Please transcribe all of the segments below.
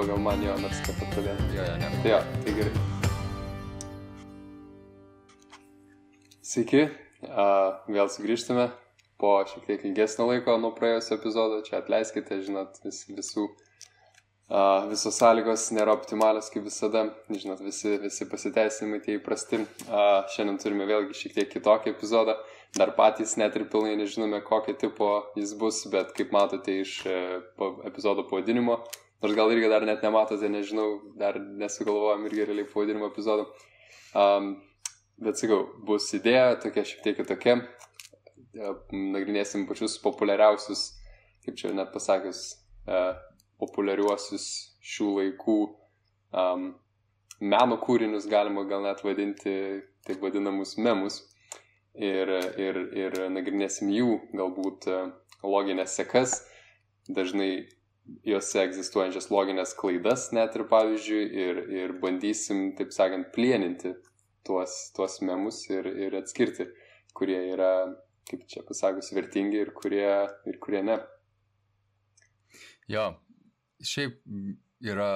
gal man jo nors pradėti. Jo, jo, ne. Tai jo, tai gerai. Sveiki, a, vėl sugrįžtame po šiek tiek ilgesnio laiko nuo praėjusio epizodo. Čia atleiskite, žinot, vis, visų, a, visos sąlygos nėra optimalios kaip visada. Žinot, visi, visi pasiteisinimai tie įprasti. A, šiandien turime vėlgi šiek tiek kitokį epizodą. Dar patys net ir pilnai nežinome, kokio tipo jis bus, bet kaip matote iš e, epizodo pavadinimo, nors gal irgi dar net nematote, nežinau, dar nesugalvojom irgi realiai pavadinimo epizodo. Um, bet sakau, bus idėja tokia šiek tiek kitokia. E, Nagrinėsim pačius populiariausius, kaip čia net pasakius, uh, populiariuosius šių laikų um, meno kūrinius, galima gal net vadinti taip vadinamus memus ir, ir, ir nagrinėsim jų galbūt e, loginės sekas, dažnai juose egzistuojančias loginės klaidas net ir pavyzdžiui ir, ir bandysim, taip sakant, plieninti tuos, tuos memus ir, ir atskirti, kurie yra, kaip čia pasakus, vertingi ir kurie, ir kurie ne. Jo, šiaip yra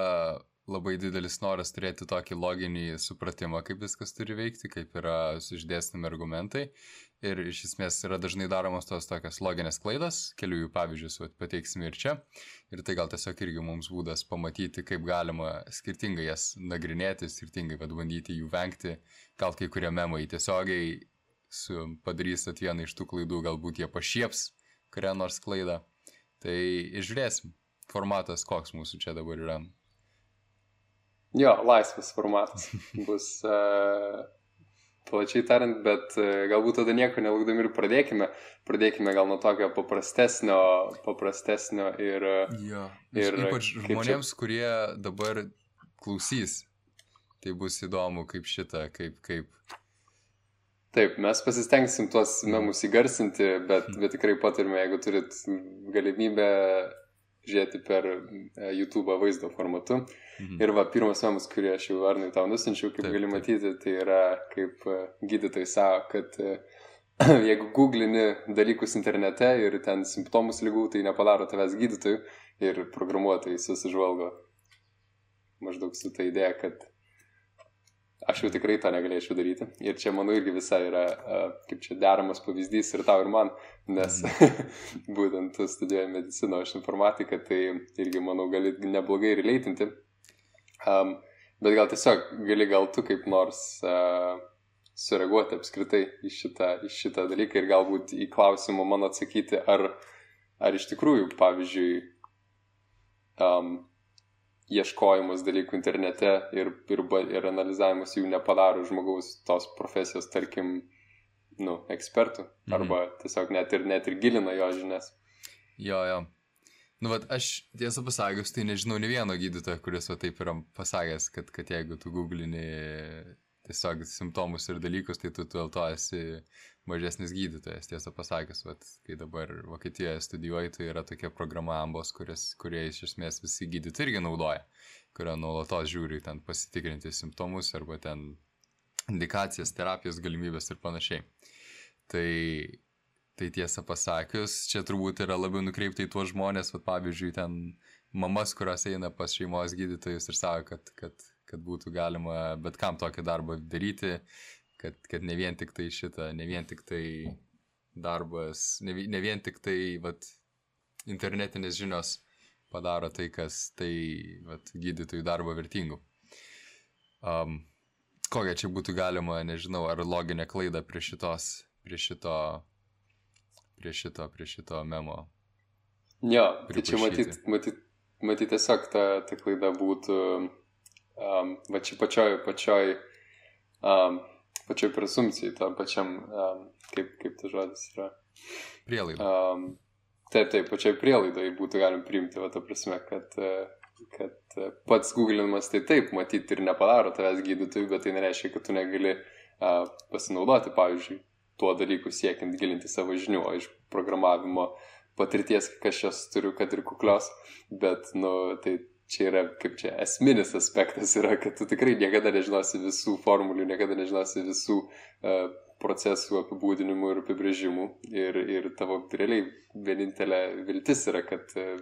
labai didelis noras turėti tokį loginį supratimą, kaip viskas turi veikti, kaip yra išdėstami argumentai. Ir iš esmės yra dažnai daromos tos tokios loginės klaidas, kelių jų pavyzdžius vat, pateiksime ir čia. Ir tai gal tiesiog irgi mums būdas pamatyti, kaip galima skirtingai jas nagrinėti, skirtingai vat, bandyti jų vengti. Gal kai kurie memai tiesiogiai su, padarys vieną iš tų klaidų, galbūt jie pašieps kurią nors klaidą. Tai išžiūrėsim. Formatas koks mūsų čia dabar yra. Jo, laisvas formatas bus uh, plačiai tariant, bet uh, galbūt tada nieko nelaukdami ir pradėkime. Pradėkime gal nuo tokio paprastesnio, paprastesnio ir... Jo, ir ypač žmonėms, čia... kurie dabar klausys, tai bus įdomu kaip šitą, kaip... kaip... Taip, mes pasistengsim tuos memus įgarsinti, bet, bet tikrai patarime, jeigu turit galimybę žiūrėti per YouTube vaizdo formatu. Mhm. Ir va, pirmas memas, kurį aš jau Arnai tau nusinčiau, kaip taip, gali matyti, tai yra kaip gydytojai savo, kad jeigu googlini dalykus internete ir ten simptomus lygų, tai nepadaro tavęs gydytojų ir programuotojai susižvalgo maždaug su ta idėja, kad aš jau tikrai to negalėčiau daryti. Ir čia, manau, irgi visai yra, kaip čia deramas pavyzdys ir tau, ir man, nes mhm. būtent studijuoju mediciną, aš informatiką, tai irgi, manau, gali neblogai releitinti. Um, bet gal tiesiog gali gal tu kaip nors uh, sureaguoti apskritai į šitą, į šitą dalyką ir galbūt į klausimą man atsakyti, ar, ar iš tikrųjų, pavyzdžiui, um, ieškojimas dalykų internete ir, ir, ir analizavimas jų nepadaro žmogaus tos profesijos, tarkim, nu, ekspertų. Mhm. Arba tiesiog net ir, net ir gilina jo žinias. Jo, jo. Nu, vat, aš tiesą pasakius, tai nežinau ne vieno gydytojo, kuris va taip yra pasakęs, kad, kad jeigu tu googlini tiesiog simptomus ir dalykus, tai tu dėl to esi mažesnis gydytojas, tiesą pasakius, vat, kai dabar Vokietijoje studijuoji, tai yra tokia programa Ambos, kuris, kurie iš esmės visi gydytojai irgi naudoja, kurio nuolatos žiūri ten pasitikrinti simptomus arba ten indikacijas, terapijos galimybės ir panašiai. Tai Tai tiesą pasakius, čia turbūt yra labiau nukreipta į tuos žmonės, va, pavyzdžiui, ten mamas, kurios eina pas šeimos gydytojus ir sako, kad, kad, kad būtų galima bet kam tokį darbą daryti, kad, kad ne vien tik tai šitą, ne vien tik tai darbas, ne, ne vien tik tai vat, internetinės žinios padaro tai, kas tai vat, gydytojų darbo vertingų. Um, kokią čia būtų galima, nežinau, ar loginę klaidą prie šitos, prie šito prie šito, prie šito memo. Jo, tai čia matyt, matyt, matyt tiesiog ta, ta klaida būtų, um, va čia pačioj, pačioj, um, pačioj presumpcijai, tam pačiam, um, kaip, kaip tas žodis yra. Prielaida. Um, taip, taip, pačioj prielaidai būtų galim priimti, va, ta prasme, kad, kad pats googlinimas tai taip, matyti ir nepadaro tavęs gydytojų, bet tai nereiškia, kad tu negali uh, pasinaudoti, pavyzdžiui, tuo dalyku siekiant gilinti savo žinių, o iš programavimo patirties, kas šios turiu, kad ir kuklios, bet, nu, tai čia yra, kaip čia, esminis aspektas yra, kad tu tikrai niekada nežinosi visų formulių, niekada nežinosi visų uh, procesų apibūdinimų ir apibrėžimų ir, ir tavo realiai vienintelė viltis yra, kad uh,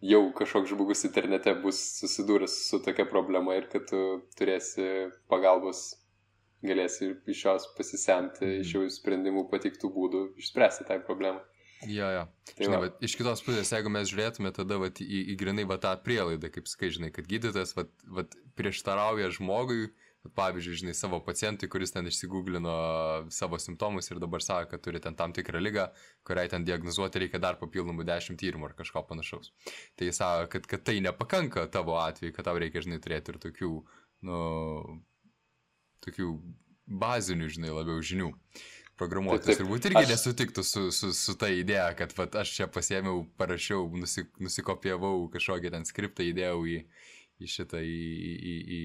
jau kažkoks žmogus internete bus susidūręs su tokia problema ir kad tu turėsi pagalbos, galėsi iš jos pasisemti, mm. iš jų sprendimų patiktų būdų išspręsti tą problemą. Jo, jo. Tai žinai, va. iš kitos pusės, jeigu mes žiūrėtume tada va, į, į grinai va, tą prielaidą, kaip sakai, žinai, kad gydytojas va, va, prieštarauja žmogui, pavyzdžiui, žinai, savo pacientui, kuris ten išsigūglino savo simptomus ir dabar sako, kad turi ten tam tikrą lygą, kuriai ten diagnozuoti reikia dar papildomų 10 tyrimų ar kažko panašaus. Tai jis sako, kad, kad tai nepakanka tavo atveju, kad tau reikia, žinai, turėti ir tokių, nu, tokių bazinių, žinai, labiau žinių. Programuotojas turbūt irgi aš... nesutiktų su, su, su ta idėja, kad vat, aš čia pasėmiau, parašiau, nusi, nusikopijavau kažkokį ten skriptą, įdėjau į, į šitą, į, į, į,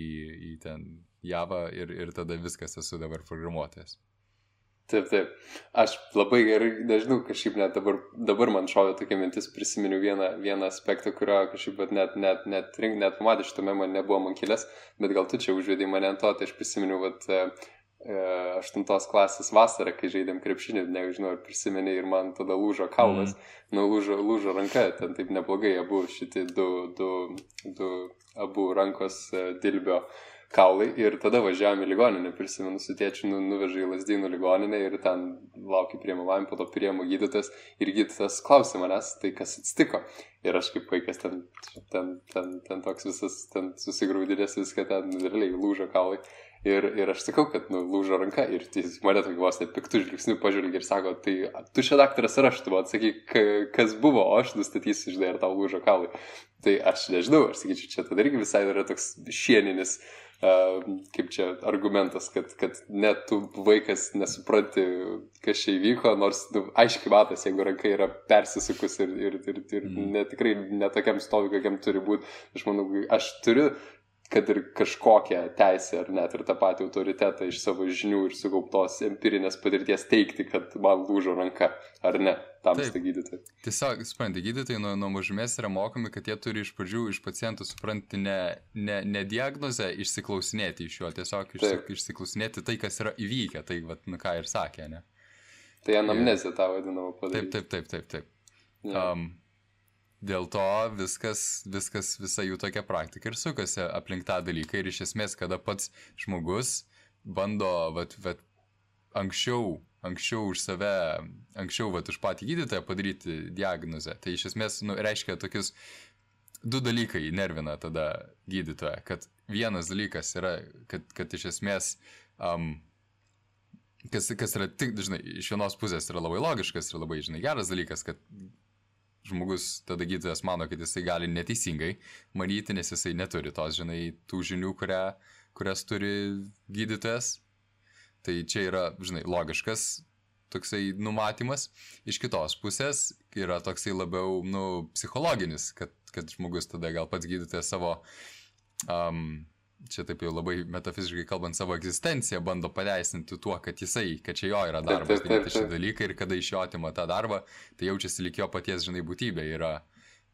į ten Java ir, ir tada viskas esu dabar programuotojas. Taip, taip. Aš labai gerai, nežinau, kažkaip net dabar, dabar man šovė tokia mintis, prisiminiau vieną, vieną aspektą, kurio kažkaip net, net, net, net, net pamatė šitame man nebuvo man kilęs, bet gal tu čia užvedai mane ant to, tai aš prisiminiau, kad e, aštuntos klasės vasarą, kai žaidėm krepšinį, nežinau, ar prisimeni ir man tada lūžo kaulas, mm. nu lūžo, lūžo ranka, ten taip neblogai abu šitie du, du, du abu rankos e, dilbio. Kaulai ir tada važiavom į ligoninę, prisimenu, su tėčiu nu, nuvežė į Lasdynų ligoninę ir ten laukia priemo man, po to priemo gydytas ir gydytas klausė manęs, tai kas atsitiko. Ir aš kaip vaikas ten, ten, ten, ten toks visas, ten susigraudinės viską, ten realiai lūžo kaulai. Ir, ir aš sakau, kad nu, lūžo ranka ir jis mane tokį vos net piktų žvilgsnių pažvelgia ir sako, tai tu čia daktaras ar aš, tu man sakyk, kas buvo, o aš nustatysiu, žinai, ar tau lūžo kaulai. Tai aš nežinau, aš sakyčiau, čia tada irgi visai yra toks šieninis uh, kaip čia argumentas, kad, kad net tu vaikas nesupranti, kas čia įvyko, nors nu, aiškiai matas, jeigu ranka yra persisukus ir, ir, ir, ir mm. ne, tikrai netokiam stovi, kokiam turi būti. Aš manau, aš turiu kad ir kažkokią teisę ar net ir tą patį autoritetą iš savo žinių ir sukauptos empirinės patirties teikti, kad man lūžo ranka, ar ne, tamsta gydytojai. Tiesiog, suprantate, gydytojai nuo, nuo mažumės yra mokomi, kad jie turi iš pradžių iš pacientų supranti ne, ne, ne diagnozę, išsiklausinėti iš jo, tiesiog išsik, išsiklausinėti tai, kas yra įvykę, tai, vat, nu, ką ir sakė, ne? Tai anamnezė tą vadinamą padaryti. Taip, taip, taip, taip. taip. Yeah. Um, Dėl to viskas, viskas, visa jų tokia praktika ir sukasi aplink tą dalyką. Ir iš esmės, kada pats žmogus bando, vat, vat, anksčiau, anksčiau už save, anksčiau, vat, už patį gydytoją padaryti diagnozę, tai iš esmės, nu, reiškia tokius du dalykai nervina tada gydytoją, kad vienas dalykas yra, kad, kad iš esmės, um, kas, kas yra tik, žinai, iš vienos pusės yra labai logiškas ir labai, žinai, geras dalykas, kad žmogus, tada gydytojas mano, kad jisai gali neteisingai manyti, nes jisai neturi tos, žinai, tų žinių, kurią, kurias turi gydytojas. Tai čia yra, žinai, logiškas toksai numatymas. Iš kitos pusės yra toksai labiau, nu, psichologinis, kad, kad žmogus tada gal pats gydytojas savo um, čia taip jau labai metafiziškai kalbant, savo egzistenciją bando pateisinti tuo, kad jisai, kad čia jo yra darbas daryti šį dalyką ir kada iš jo atima tą darbą, tai jaučiasi lik jo paties, žinai, būtybė yra,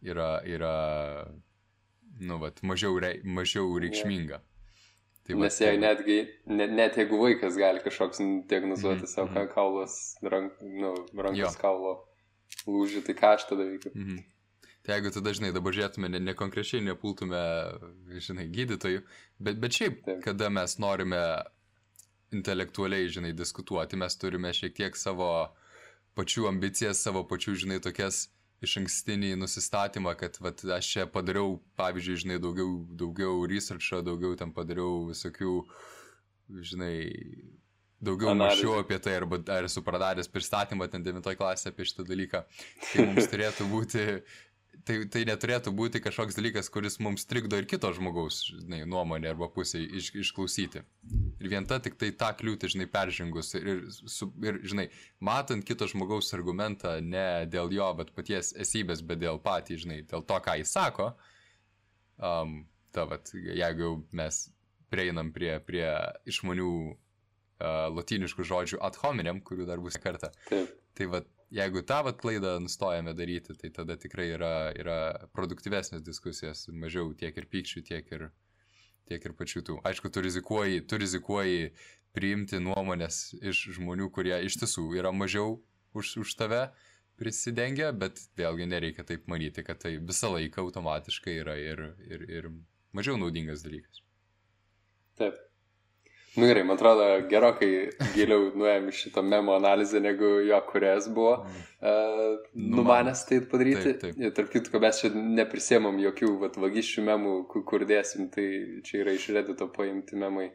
yra, yra nu, vat, mažiau, rei, mažiau reikšminga. Tai Nes jei tai... netgi, net, net jeigu vaikas gali kažkoks diagnozuoti mm -hmm. savo mhm. kaulos, rank, nu, rankos jo. kaulo lūžį, tai ką aš tada veikiu? Mm -hmm. Tai jeigu tada, žinai, dabar žiūrėtume, ne, ne konkrečiai nepultume, žinai, gydytojų, bet, bet šiaip, Taip. kada mes norime intelektualiai, žinai, diskutuoti, mes turime šiek tiek savo pačių ambicijas, savo pačių, žinai, tokias iš ankstinį nusistatymą, kad vat, aš čia padariau, pavyzdžiui, žinai, daugiau, daugiau researcho, daugiau ten padariau visokių, žinai, daugiau mačiau apie tai, arba ar esu pradaręs pristatymą ten 9 klasėje apie šitą dalyką. Tai mums turėtų būti tai, tai neturėtų būti kažkoks dalykas, kuris mums trikdo ir kito žmogaus žinai, nuomonė arba pusė iš, išklausyti. Ir vien ta tik tai tą kliūtį, žinai, peržengus ir, ir, su, ir, žinai, matant kito žmogaus argumentą ne dėl jo, bet paties esybės, bet dėl patį, žinai, dėl to, ką jis sako, um, ta, vat, jeigu mes prieinam prie, prie išmanių uh, latiniškų žodžių ad hominem, kurių dar bus kartą. Taip. Tai vat, jeigu tą vat klaidą nustojame daryti, tai tada tikrai yra, yra produktyvesnės diskusijos, mažiau tiek ir pykščių, tiek ir, tiek ir pačių tų. Aišku, tu rizikuoji, tu rizikuoji priimti nuomonės iš žmonių, kurie iš tiesų yra mažiau už, už tave, prisidengia, bet vėlgi nereikia taip manyti, kad tai visą laiką automatiškai yra ir, ir, ir mažiau naudingas dalykas. Taip. Nu gerai, man atrodo, gerokai giliau nuėjom šitą memo analizę, negu jo kuriejas buvo uh, numanęs tai padaryti. Taip, taip. Tarp kitko, mes čia neprisėmam jokių vat, vagysčių memų, kur dėsim, tai čia yra iš redito paimti memai.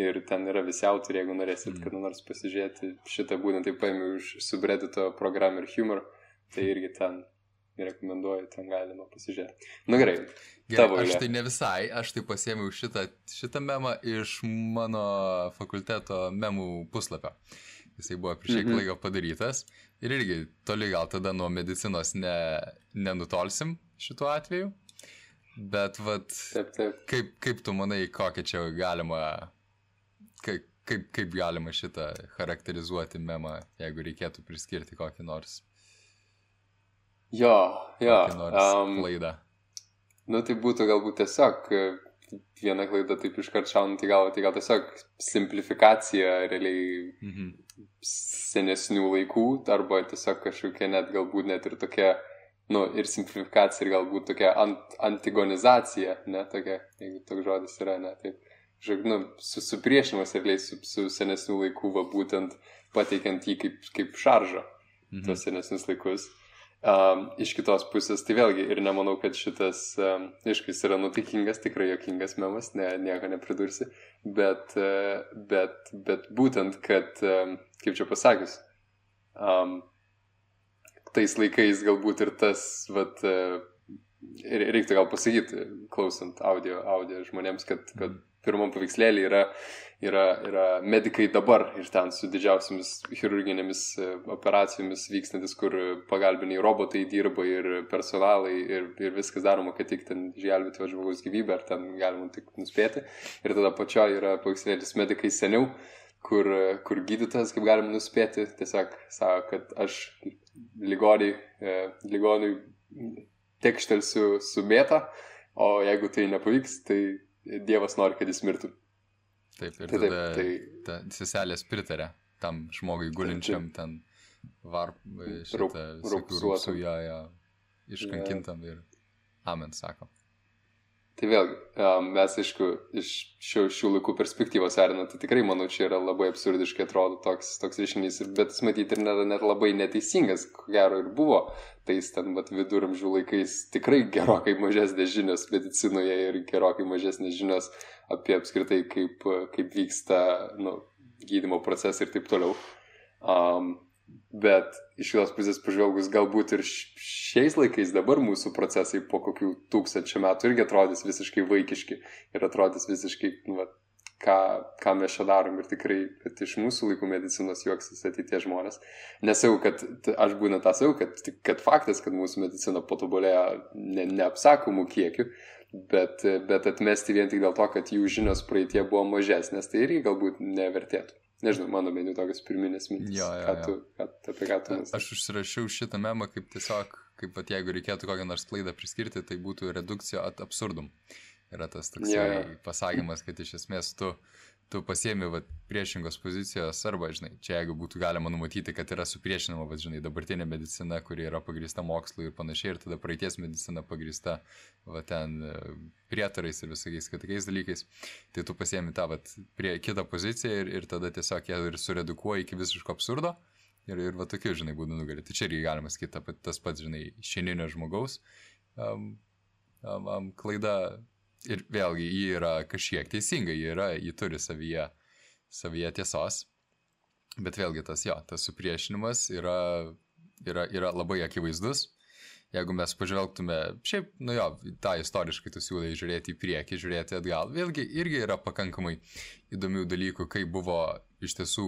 Ir ten yra visi autoriai, jeigu norėsit, mm. kada nors pasižiūrėti šitą būtent, tai paėmiau iš subredito programą ir humor, tai irgi ten rekomenduoju, ten galima pasižiūrėti. Na nu, gerai. Gerai, aš tai ne visai, aš tai pasėmiau šitą, šitą memą iš mano fakulteto memų puslapio. Jisai buvo prieš kiek mm -hmm. laiko padarytas. Ir irgi toli gal tada nuo medicinos ne, nenutolsim šituo atveju. Bet vat, taip, taip. Kaip, kaip tu manai, kokią čia galima, kaip, kaip, kaip galima šitą charakterizuoti memą, jeigu reikėtų priskirti kokį nors Jo, jo. Um, klaida. Nu, tai būtų galbūt tiesiog e, viena klaida taip iškart šaunant į galvą, tai gal tiesiog simplifikacija realiai mhm. senesnių laikų, arba tiesiog kažkokia net galbūt net ir tokia, nu, ir simplifikacija, ir galbūt tokia ant, antigonizacija, ne, tokia, jeigu toks žodis yra, ne, taip, žinok, nu, susipriešinimas realiai su, su senesnių laikų, va būtent pateikiant jį kaip, kaip šaržą, mhm. tos senesnius laikus. Um, iš kitos pusės, tai vėlgi ir nemanau, kad šitas um, iškais yra nutikingas, tikrai jokingas memas, ne, nieko nepridursi, bet, uh, bet, bet būtent, kad, um, kaip čia pasakius, um, tais laikais galbūt ir tas, vat, uh, reiktų gal pasakyti, klausant audio, audio žmonėms, kad, kad pirmam paveikslėlį yra, yra, yra medikai dabar ir ten su didžiausiamis chirurginėmis e, operacijomis vykstantis, kur pagalbiniai robotai dirba ir personalai ir, ir viskas daroma, kad tik ten išgelbėti žmogaus gyvybę, ar ten galima tik nuspėti. Ir tada pačioje yra paveikslėlis medikai seniau, kur, kur gydytojas, kaip galima nuspėti, tiesiog sako, kad aš ligoniai, e, ligoniai tekštelsiu su mėta, o jeigu tai nepavyks, tai Dievas nori, kad jis mirtų. Taip, ir tai, tada taip, tai... ta seselės pritarė tam žmogui gulinčiam taip, ten varp, šitą rūpsų, ją, ją iškankintam ja. ir amen sako. Tai vėlgi, mes aišku, iš šių, šių laikų perspektyvos vertinant, tai tikrai, manau, čia yra labai absurdiškai atrodo toks, toks reiškinys, bet jis matyti ir net, net labai neteisingas, ko gero ir buvo, tais ten, bet viduramžių laikais tikrai gerokai mažesnės žinios medicinoje ir gerokai mažesnės žinios apie apskritai, kaip, kaip vyksta nu, gydimo procesai ir taip toliau. Um, Bet iš kitos pusės pažvelgus, galbūt ir šiais laikais dabar mūsų procesai po kokių tūkstančių metų irgi atrodys visiškai vaikiški ir atrodys visiškai, nu, va, ką, ką mes čia darom ir tikrai, iš mūsų laikų medicinos juoksis ateitie žmonės. Nesau, kad aš būna tą sakau, kad, kad faktas, kad mūsų medicina patobulėjo ne, neapsakomų kiekių, bet, bet atmesti vien tik dėl to, kad jų žinios praeitie buvo mažesnės, tai irgi galbūt nevertėtų. Nežinau, mano meniu tokios pirminės mintis. Jo, jo, ką tu, ką, apie ką tu mąstai. Aš užsirašiau šitą memą kaip tiesiog, kaip pat jeigu reikėtų kokią nors klaidą priskirti, tai būtų redukcija at absurdum. Yra tas toks jo, jo. pasakymas, kad iš esmės tu tu pasiemi vat, priešingos pozicijos, arba, žinai, čia jeigu būtų galima numatyti, kad yra supriešinama, vat, žinai, dabartinė medicina, kuri yra pagrįsta mokslu ir panašiai, ir tada praeities medicina pagrįsta, va, ten e, prietarais ir visokiais kitokiais dalykais, tai tu pasiemi tą, vat, prie kitą poziciją ir, ir tada tiesiog ją ir suredukuoji iki visiško absurdo. Ir, ir va tokiu, žinai, būdų nugali. Tai čia irgi galima sakyti tas pats, žinai, šieninio žmogaus um, um, um, klaida Ir vėlgi, ji yra kažkiek teisinga, ji, yra, ji turi savyje, savyje tiesos, bet vėlgi tas jo, tas supriešinimas yra, yra, yra labai akivaizdus. Jeigu mes pažvelgtume, šiaip, nu jo, tą istoriškai tu siūlai žiūrėti į priekį, žiūrėti atgal, vėlgi irgi yra pakankamai įdomių dalykų, kai buvo iš tiesų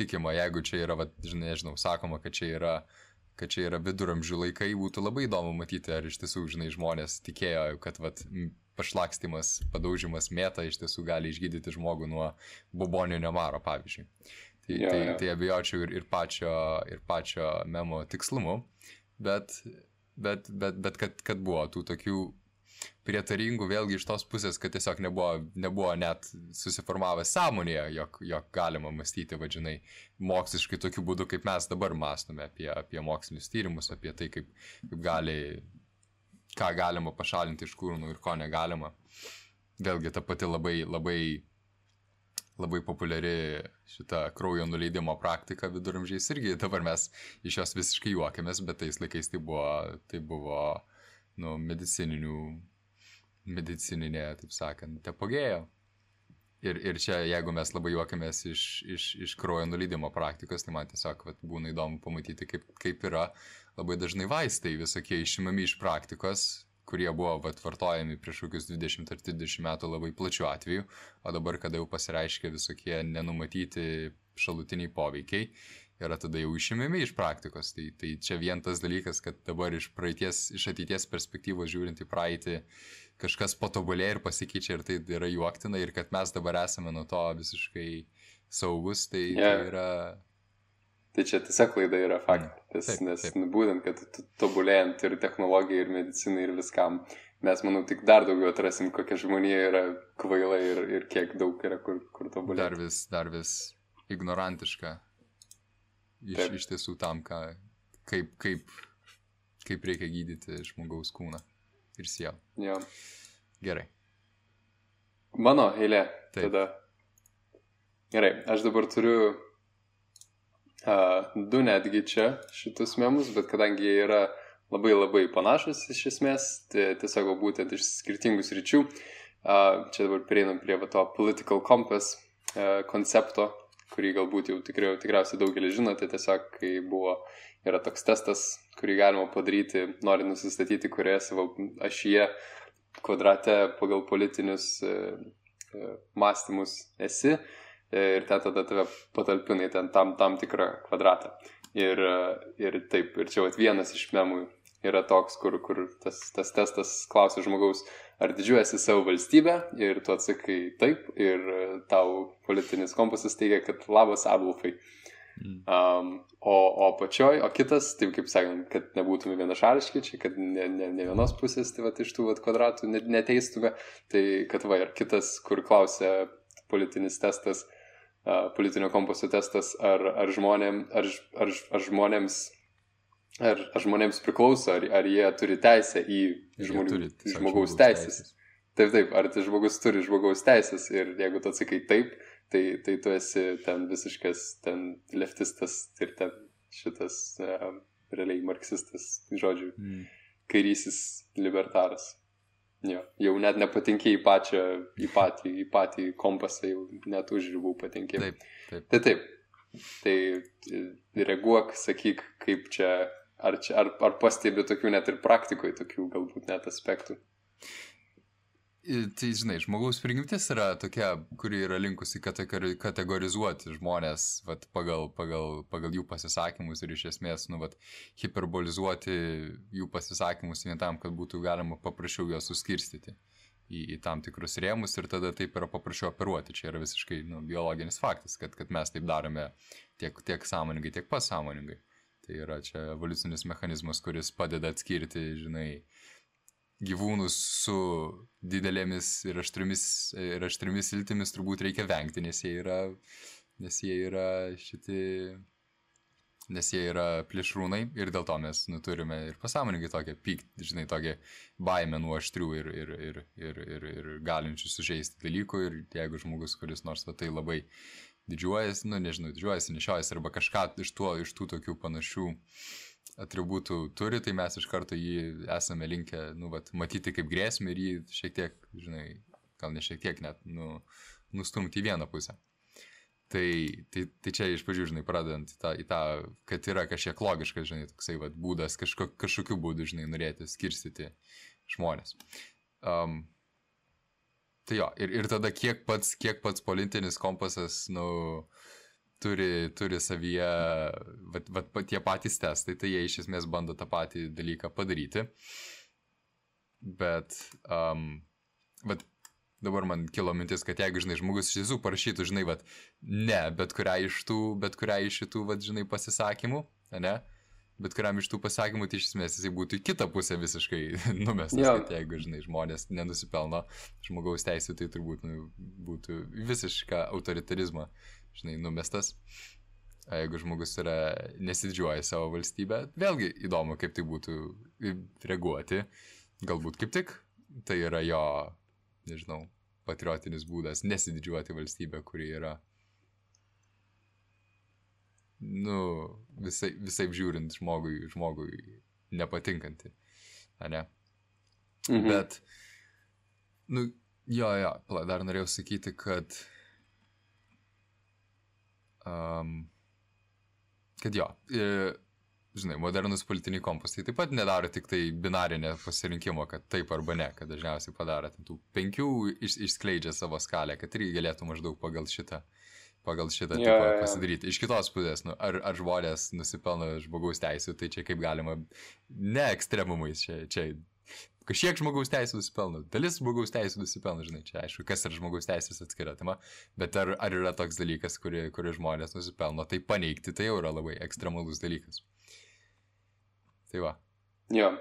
tikima, jeigu čia yra, va, nežinau, sakoma, kad čia yra uh, kad čia yra viduramžių laikai, būtų labai įdomu matyti, ar iš tiesų, žinai, žmonės tikėjo, kad vat, pašlakstimas, padaužimas mėta iš tiesų gali išgydyti žmogų nuo buboninio maro, pavyzdžiui. Tai, ja, tai, ja. tai abejočiau ir, ir, pačio, ir pačio memo tikslumu, bet, bet, bet, bet kad, kad buvo tų tokių prietaringų vėlgi iš tos pusės, kad tiesiog nebuvo, nebuvo net susiformavęs sąmonėje, jog, jog galima mąstyti, vadžinai, moksliškai tokiu būdu, kaip mes dabar mąstome apie, apie mokslinius tyrimus, apie tai, kaip, kaip gali, ką galima pašalinti iš kūrų ir ko negalima. Vėlgi ta pati labai, labai, labai populiari šita kraujo nuleidimo praktika viduramžiais irgi dabar mes iš jos visiškai juokiamės, bet tais laikais tai buvo, tai buvo nu, medicininių medicininė, taip sakant, apogėjo. Ir, ir čia, jeigu mes labai juokiamės iš, iš, iš kraujo nuleidimo praktikos, tai man tiesiog vat, būna įdomu pamatyti, kaip, kaip yra labai dažnai vaistai visokie išimami iš praktikos, kurie buvo vat, vartojami prieš kokius 20 ar 30 metų labai plačių atvejų, o dabar, kada jau pasireiškia visokie nenumatyti šalutiniai poveikiai, yra tada jau išimami iš praktikos. Tai, tai čia vien tas dalykas, kad dabar iš, praeities, iš ateities perspektyvos žiūrint į praeitį, kažkas patobulėja ir pasikeičia ir tai yra juoktina ir kad mes dabar esame nuo to visiškai saugus, tai, yeah. tai yra... Tai čia tiesiog klaida yra faktas, mm. nes taip. būtent, kad tobulėjant ir technologijai, ir medicinai, ir viskam, mes, manau, tik dar daugiau atrasim, kokia žmonija yra kvaila ir, ir kiek daug yra kur, kur tobulėti. Dar vis, dar vis ignorantiška iš, taip. iš tiesų tam, ką, kaip, kaip, kaip reikia gydyti žmogaus kūną ir sielą. Jo. Gerai. Mano eilė. Taip. Tada. Gerai, aš dabar turiu uh, du netgi čia šitus memus, bet kadangi jie yra labai labai panašus iš esmės, tai tiesiog būtent iš skirtingų sričių. Uh, čia dabar prieinam prie to political compass uh, koncepto, kurį galbūt jau tikrai, tikriausiai daugelis žinote, tiesiog kai buvo, yra toks testas, kurį galima padaryti, norint nusistatyti, kurioje savo ašyje kvadrate pagal politinius e, e, mąstymus esi e, ir ten tada tave patalpinai ten tam, tam tikrą kvadratą. Ir, ir taip, ir čia vat, vienas iš memų yra toks, kur, kur tas, tas testas klausia žmogaus, ar didžiuojasi savo valstybę ir tu atsakai taip ir tau politinis kompasas teigia, kad labas Adolfai. Mm. Um, o, o pačioj, o kitas, taip kaip sakant, kad nebūtume vienašališki, čia kad ne, ne, ne vienos pusės, tai va iš tų va, kvadratų neteistume, tai kad va ir kitas, kur klausia politinis testas, uh, politinio kompaso testas, ar, ar, žmonėm, ar, ar, ar žmonėms ar, ar žmonėms priklauso, ar, ar jie turi teisę į žmonių, turi, žmogaus teisės. teisės. Taip, taip, ar tai žmogus turi žmogaus teisės ir jeigu tu atsakai taip, tai, tai tu esi ten visiškas, ten leftistas ir ten šitas uh, realiai marksistas, žodžiu, mm. kairysis libertaras. Jo, jau net nepatinkiai į pačią, į patį, į patį kompasą, jau net už ribų patinkiai. Taip, taip. Tai taip. Tai reaguok, sakyk, kaip čia, ar, čia, ar, ar pastebi tokių net ir praktikoje, tokių galbūt net aspektų. Tai žinai, žmogaus prigimtis yra tokia, kuri yra linkusi kategorizuoti žmonės vat, pagal, pagal, pagal jų pasisakymus ir iš esmės, nu, vat, hiperbolizuoti jų pasisakymus vien tam, kad būtų galima paprasčiau juos suskirstyti į, į tam tikrus rėmus ir tada taip yra paprasčiau operuoti. Čia yra visiškai nu, biologinis faktas, kad, kad mes taip darome tiek, tiek sąmoningai, tiek pasąmoningai. Tai yra čia evoliucinis mechanizmas, kuris padeda atskirti, žinai, gyvūnus su didelėmis ir aštriomis, ir aštriomis iltimis turbūt reikia vengti, nes jie yra, nes jie yra šiti, nes jie yra plėšrūnai ir dėl to mes nu, turime ir pasąmoningai tokią pyktį, žinai, tokią baimę nuo aštrių ir, ir, ir, ir, ir, ir galinčių sužeisti dalykų ir jeigu žmogus, kuris nors va, tai labai didžiuojasi, nu nežinau, didžiuojasi, nešiojasi arba kažką iš, tuo, iš tų tokių panašių uh, atributų turi, tai mes iš karto jį esame linkę, nu, vat, matyti kaip grėsmę ir jį šiek tiek, žinai, gal ne šiek tiek net, nu, nustumti į vieną pusę. Tai, tai, tai čia iš pradžių, žinai, pradedant į tą, į tą, kad yra kažkiek logiškas, žinai, toksai vat, būdas kažko, kažkokiu būdu, žinai, norėti skirstyti žmonės. Um, tai jo, ir, ir tada kiek pats, kiek pats politinis kompasas, nu, uh, turi, turi savyje, vat, vat, tie patys testai, tai jie iš esmės bando tą patį dalyką padaryti. Bet, um, vat, dabar man kilo mintis, kad jeigu, žinai, žmogus iš tiesų parašytų, žinai, vat, ne, bet kurią iš tų, bet kurią iš šitų, vat, žinai, pasisakymų, ne, bet kuriam iš tų pasakymų, tai iš esmės jisai būtų į kitą pusę visiškai numestas, Jo. kad jeigu, žinai, žmonės nenusipelno žmogaus teisų, tai turbūt nu, būtų visiška autoritarizma, žinai, numestas. O jeigu žmogus yra nesidžiuoja savo valstybę, vėlgi įdomu, kaip tai būtų reaguoti. Galbūt kaip tik tai yra jo, nežinau, patriotinis būdas nesididžiuoti valstybę, kuri yra nu, visai, visai žiūrint žmogui, žmogui nepatinkanti. Ne? Mhm. Bet, nu, jo, jo, dar norėjau sakyti, kad, um, kad jo, e, žinai, modernus politiniai kompastai taip pat nedaro tik tai binarinę pasirinkimo, kad taip arba ne, kad dažniausiai padaro ten tų penkių iš, išskleidžia savo skalę, kad irgi galėtų maždaug pagal šitą pagal šitą yeah, tipą jo. pasidaryti. Iš kitos pusės, nu, ar, ar žmonės nusipelno žmogaus teisų, tai čia kaip galima, ne ekstremumais, čia, čia kažkiek žmogaus teisų nusipelno, dalis žmogaus teisų nusipelno, žinai, čia aišku, kas yra žmogaus teisės atskira tema, bet ar, ar yra toks dalykas, kurį, kurį žmonės nusipelno, tai paneigti, tai jau yra labai ekstremalus dalykas. Tai va. Jo.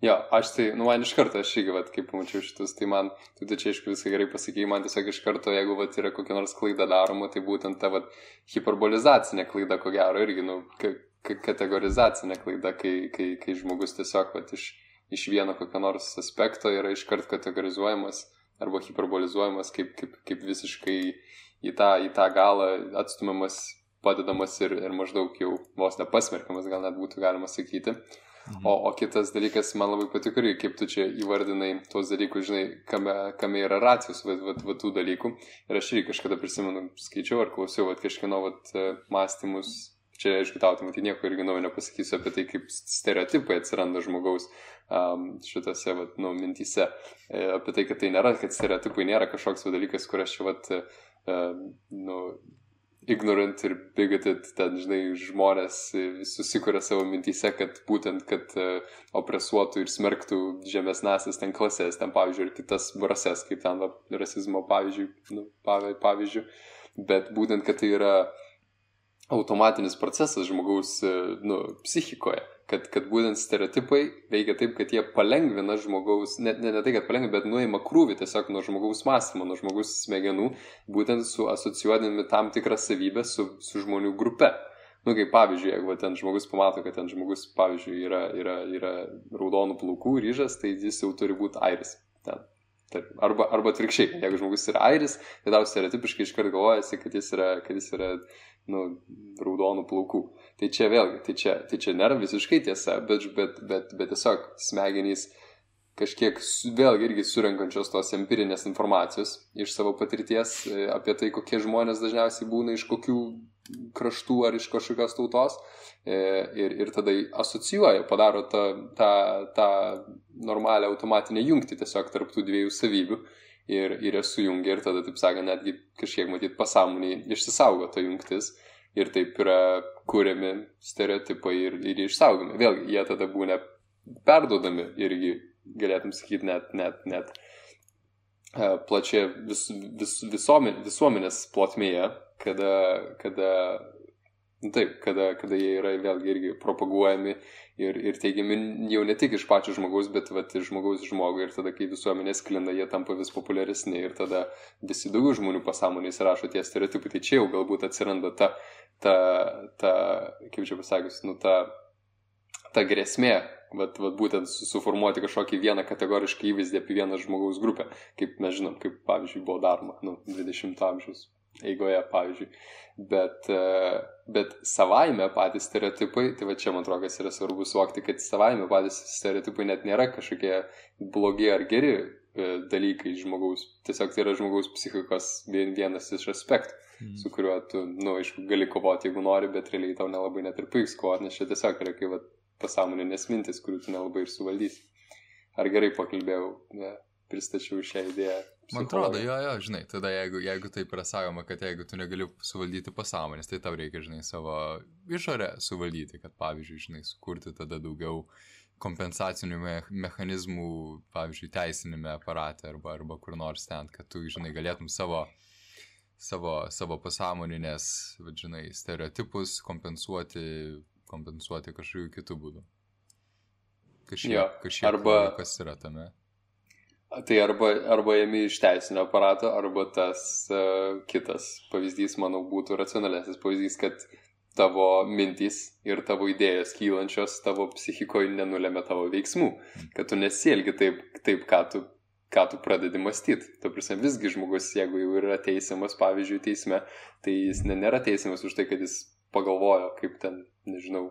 Jo, aš tai, nu man iš karto, aš irgi, vat, kai pamačiau šitus, tai man, tu tai čia aišku visai gerai pasakėjai, man tiesiog iš karto, jeigu vat, yra kokia nors klaida daroma, tai būtent ta vat, hiperbolizacinė klaida, ko gero, irgi, nu, ka ka kategorizacinė klaida, kai, kai, kai žmogus tiesiog vat, iš, iš vieno kokio nors aspekto yra iškart kategorizuojamas arba hiperbolizuojamas kaip, kaip, kaip visiškai į tą, į tą galą atstumiamas, padedamas ir, ir maždaug jau vos nepasmerkiamas, gal net būtų galima sakyti. Mhm. O, o kitas dalykas, man labai patiko, irgi, kaip tu čia įvardinai tuos dalykus, žinai, kame, kame yra racijos va, va, va, tų dalykų. Ir aš irgi kažkada prisimenu, skaičiau ar klausiau, va, kažkieno va, mąstymus. Čia, aišku, tau, tai nieko irgi naujo nepasakysiu apie tai, kaip stereotipai atsiranda žmogaus um, šitose, va, nu, mintyse. E, apie tai, kad tai nėra, kad stereotipai nėra kažkoks dalykas, kur aš čia, va, uh, nu, ignorant ir bigoted, ten, žinai, žmonės susikuria savo mintyse, kad būtent, kad uh, opresuotų ir smerktų žemesnasias ten klasės, ten, pavyzdžiui, ir kitas rases, kaip ten, va, rasizmo pavyzdžiui, nu, pavy- pavyzdžiui, bet būtent, kad tai yra automatinis procesas žmogaus, e, nu, psichikoje, kad, kad būtent stereotipai veikia taip, kad jie palengvina žmogaus, ne, ne, ne tai, kad palengvina, bet nuima krūvį tiesiog nuo žmogaus mąstymo, nuo žmogaus smegenų, būtent su asocijuodami tam tikrą savybę su, su žmonių grupe. Nu, kaip pavyzdžiui, jeigu ten žmogus pamato, kad ten žmogus, pavyzdžiui, yra, yra, yra raudonų plaukų ryžas, tai jis jau turi būti airis. Ten. Taip. Arba, arba atvirkščiai, jeigu žmogus yra airis, tai tau stereotipiškai iškart galvojasi, kad jis yra, kad jis yra nu, raudonų plaukų. Tai čia vėlgi, tai čia, tai čia nėra visiškai tiesa, bet, bet, bet, bet tiesiog smegenys kažkiek vėlgi irgi surenkančios tos empirinės informacijos iš savo patirties e, apie tai, kokie žmonės dažniausiai būna iš kokių kraštų ar iš kažkokios tautos e, ir, ir tada asocijuoja, padaro tą, tą, tą normalią automatinę jungtį tiesiog tarptų dviejų savybių ir, ir jas sujungia ir tada, taip sakant, netgi kažkiek matyt pasąmoniai išsisaugo ta jungtis ir taip yra kuriami stereotipai ir, ir išsaugomi. Vėlgi, jie tada būna perdodami irgi, galėtum sakyti, net, net, net plačia vis, vis, visuomenės, visuomenės plotmėje, kada, kada, nu taip, kada, kada jie yra vėlgi irgi propaguojami ir, ir teigiami jau ne tik iš pačio žmogaus, bet vat, ir žmogaus žmogui. Ir tada, kai visuomenė sklinda, jie tampa vis populiaresni ir tada visi daugiau žmonių pasąmonės rašo tie stereotipai. Tai čia jau galbūt atsiranda ta, ta, ta kaip čia pasakius, nu ta, ta grėsmė, vat, vat būtent su- suformuoti kažkokį vieną kategorišką įvaizdį apie vieną žmogaus grupę, kaip mes žinom, kaip pavyzdžiui buvo daroma, nu, 20 amžiaus eigoje, pavyzdžiui. Bet, e, bet savaime patys stereotipai, tai va čia man atrodo, kas yra svarbu suvokti, kad savaime patys stereotipai net nėra kažkokie blogi ar geri e, dalykai žmogaus. Tiesiog tai yra žmogaus psichikos vien- vienas iš aspektų Mhm. su kuriuo tu, na, nu, aišku, gali kovoti, jeigu nori, bet realiai tau nelabai net ir pavyks kovoti, nes čia tiesiog yra kaip pasąmoninės mintis, kurių tu nelabai ir suvaldysi. Ar gerai pakalbėjau, ne, pristačiau šią idėją. Man atrodo, jo, jo, žinai, tada jeigu, jeigu taip yra sakoma, kad jeigu tu negali suvaldyti pasąmonės, tai tau reikia, žinai, savo išorę suvaldyti, kad, pavyzdžiui, žinai, sukurti tada daugiau kompensacinių me mechanizmų, pavyzdžiui, teisinėme aparate arba, arba kur nors ten, kad tu, žinai, galėtum savo, savo, savo pasąmoninės, žinai, stereotipus kompensuoti kompensuoti kažkokiu kitų būdų. Kažkiek, kažkiek arba- kas yra tame. Tai arba, arba ėmi iš teisinio aparato, arba tas uh, kitas pavyzdys, manau, būtų racionalesnis pavyzdys, kad tavo mintys ir tavo idėjos kylančios tavo psichikoje nenulėmė tavo veiksmų, kad tu nesielgi taip, taip ką, tu, ką tu pradedi mąstyti. Tu prasme, visgi žmogus, jeigu jau yra teisiamas, pavyzdžiui, teisme, tai jis nėra teisiamas už tai, kad jis pagalvojo, kaip ten, nežinau,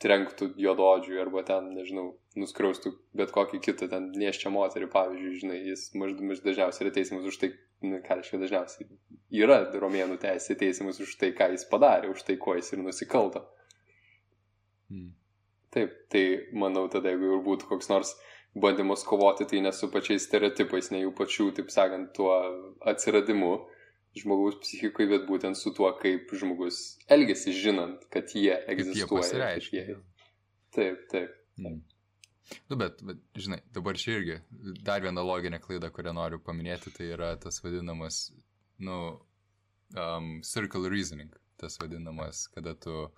trenktų juododžiui arba ten, nežinau, nuskriaustų bet kokį kitą ten nieščią moterį, pavyzdžiui, žinai, jis maždaug dažniausiai yra teisiamas už tai, nu, ką reiškia dažniausiai, yra romėnų teisė teisiamas už tai, ką jis padarė, už tai, ko jis ir nusikalto. Mm. Taip, tai manau tada, jeigu ir būtų koks nors bandymas kovoti, tai ne su pačiais stereotipais, ne jų pačių, taip sakant, tuo atsiradimu žmogaus psichikoje, bet būtent su tuo, kaip žmogus elgesi, žinant, kad jie Kaip jie egzistuoja. Jie... Taip, taip. Mm. Nu, bet, bet, žinai, dabar čia irgi dar viena loginė klaida, kurią noriu paminėti, tai yra tas vadinamas, nu, um, circle reasoning. Tas vadinamas, kada tu,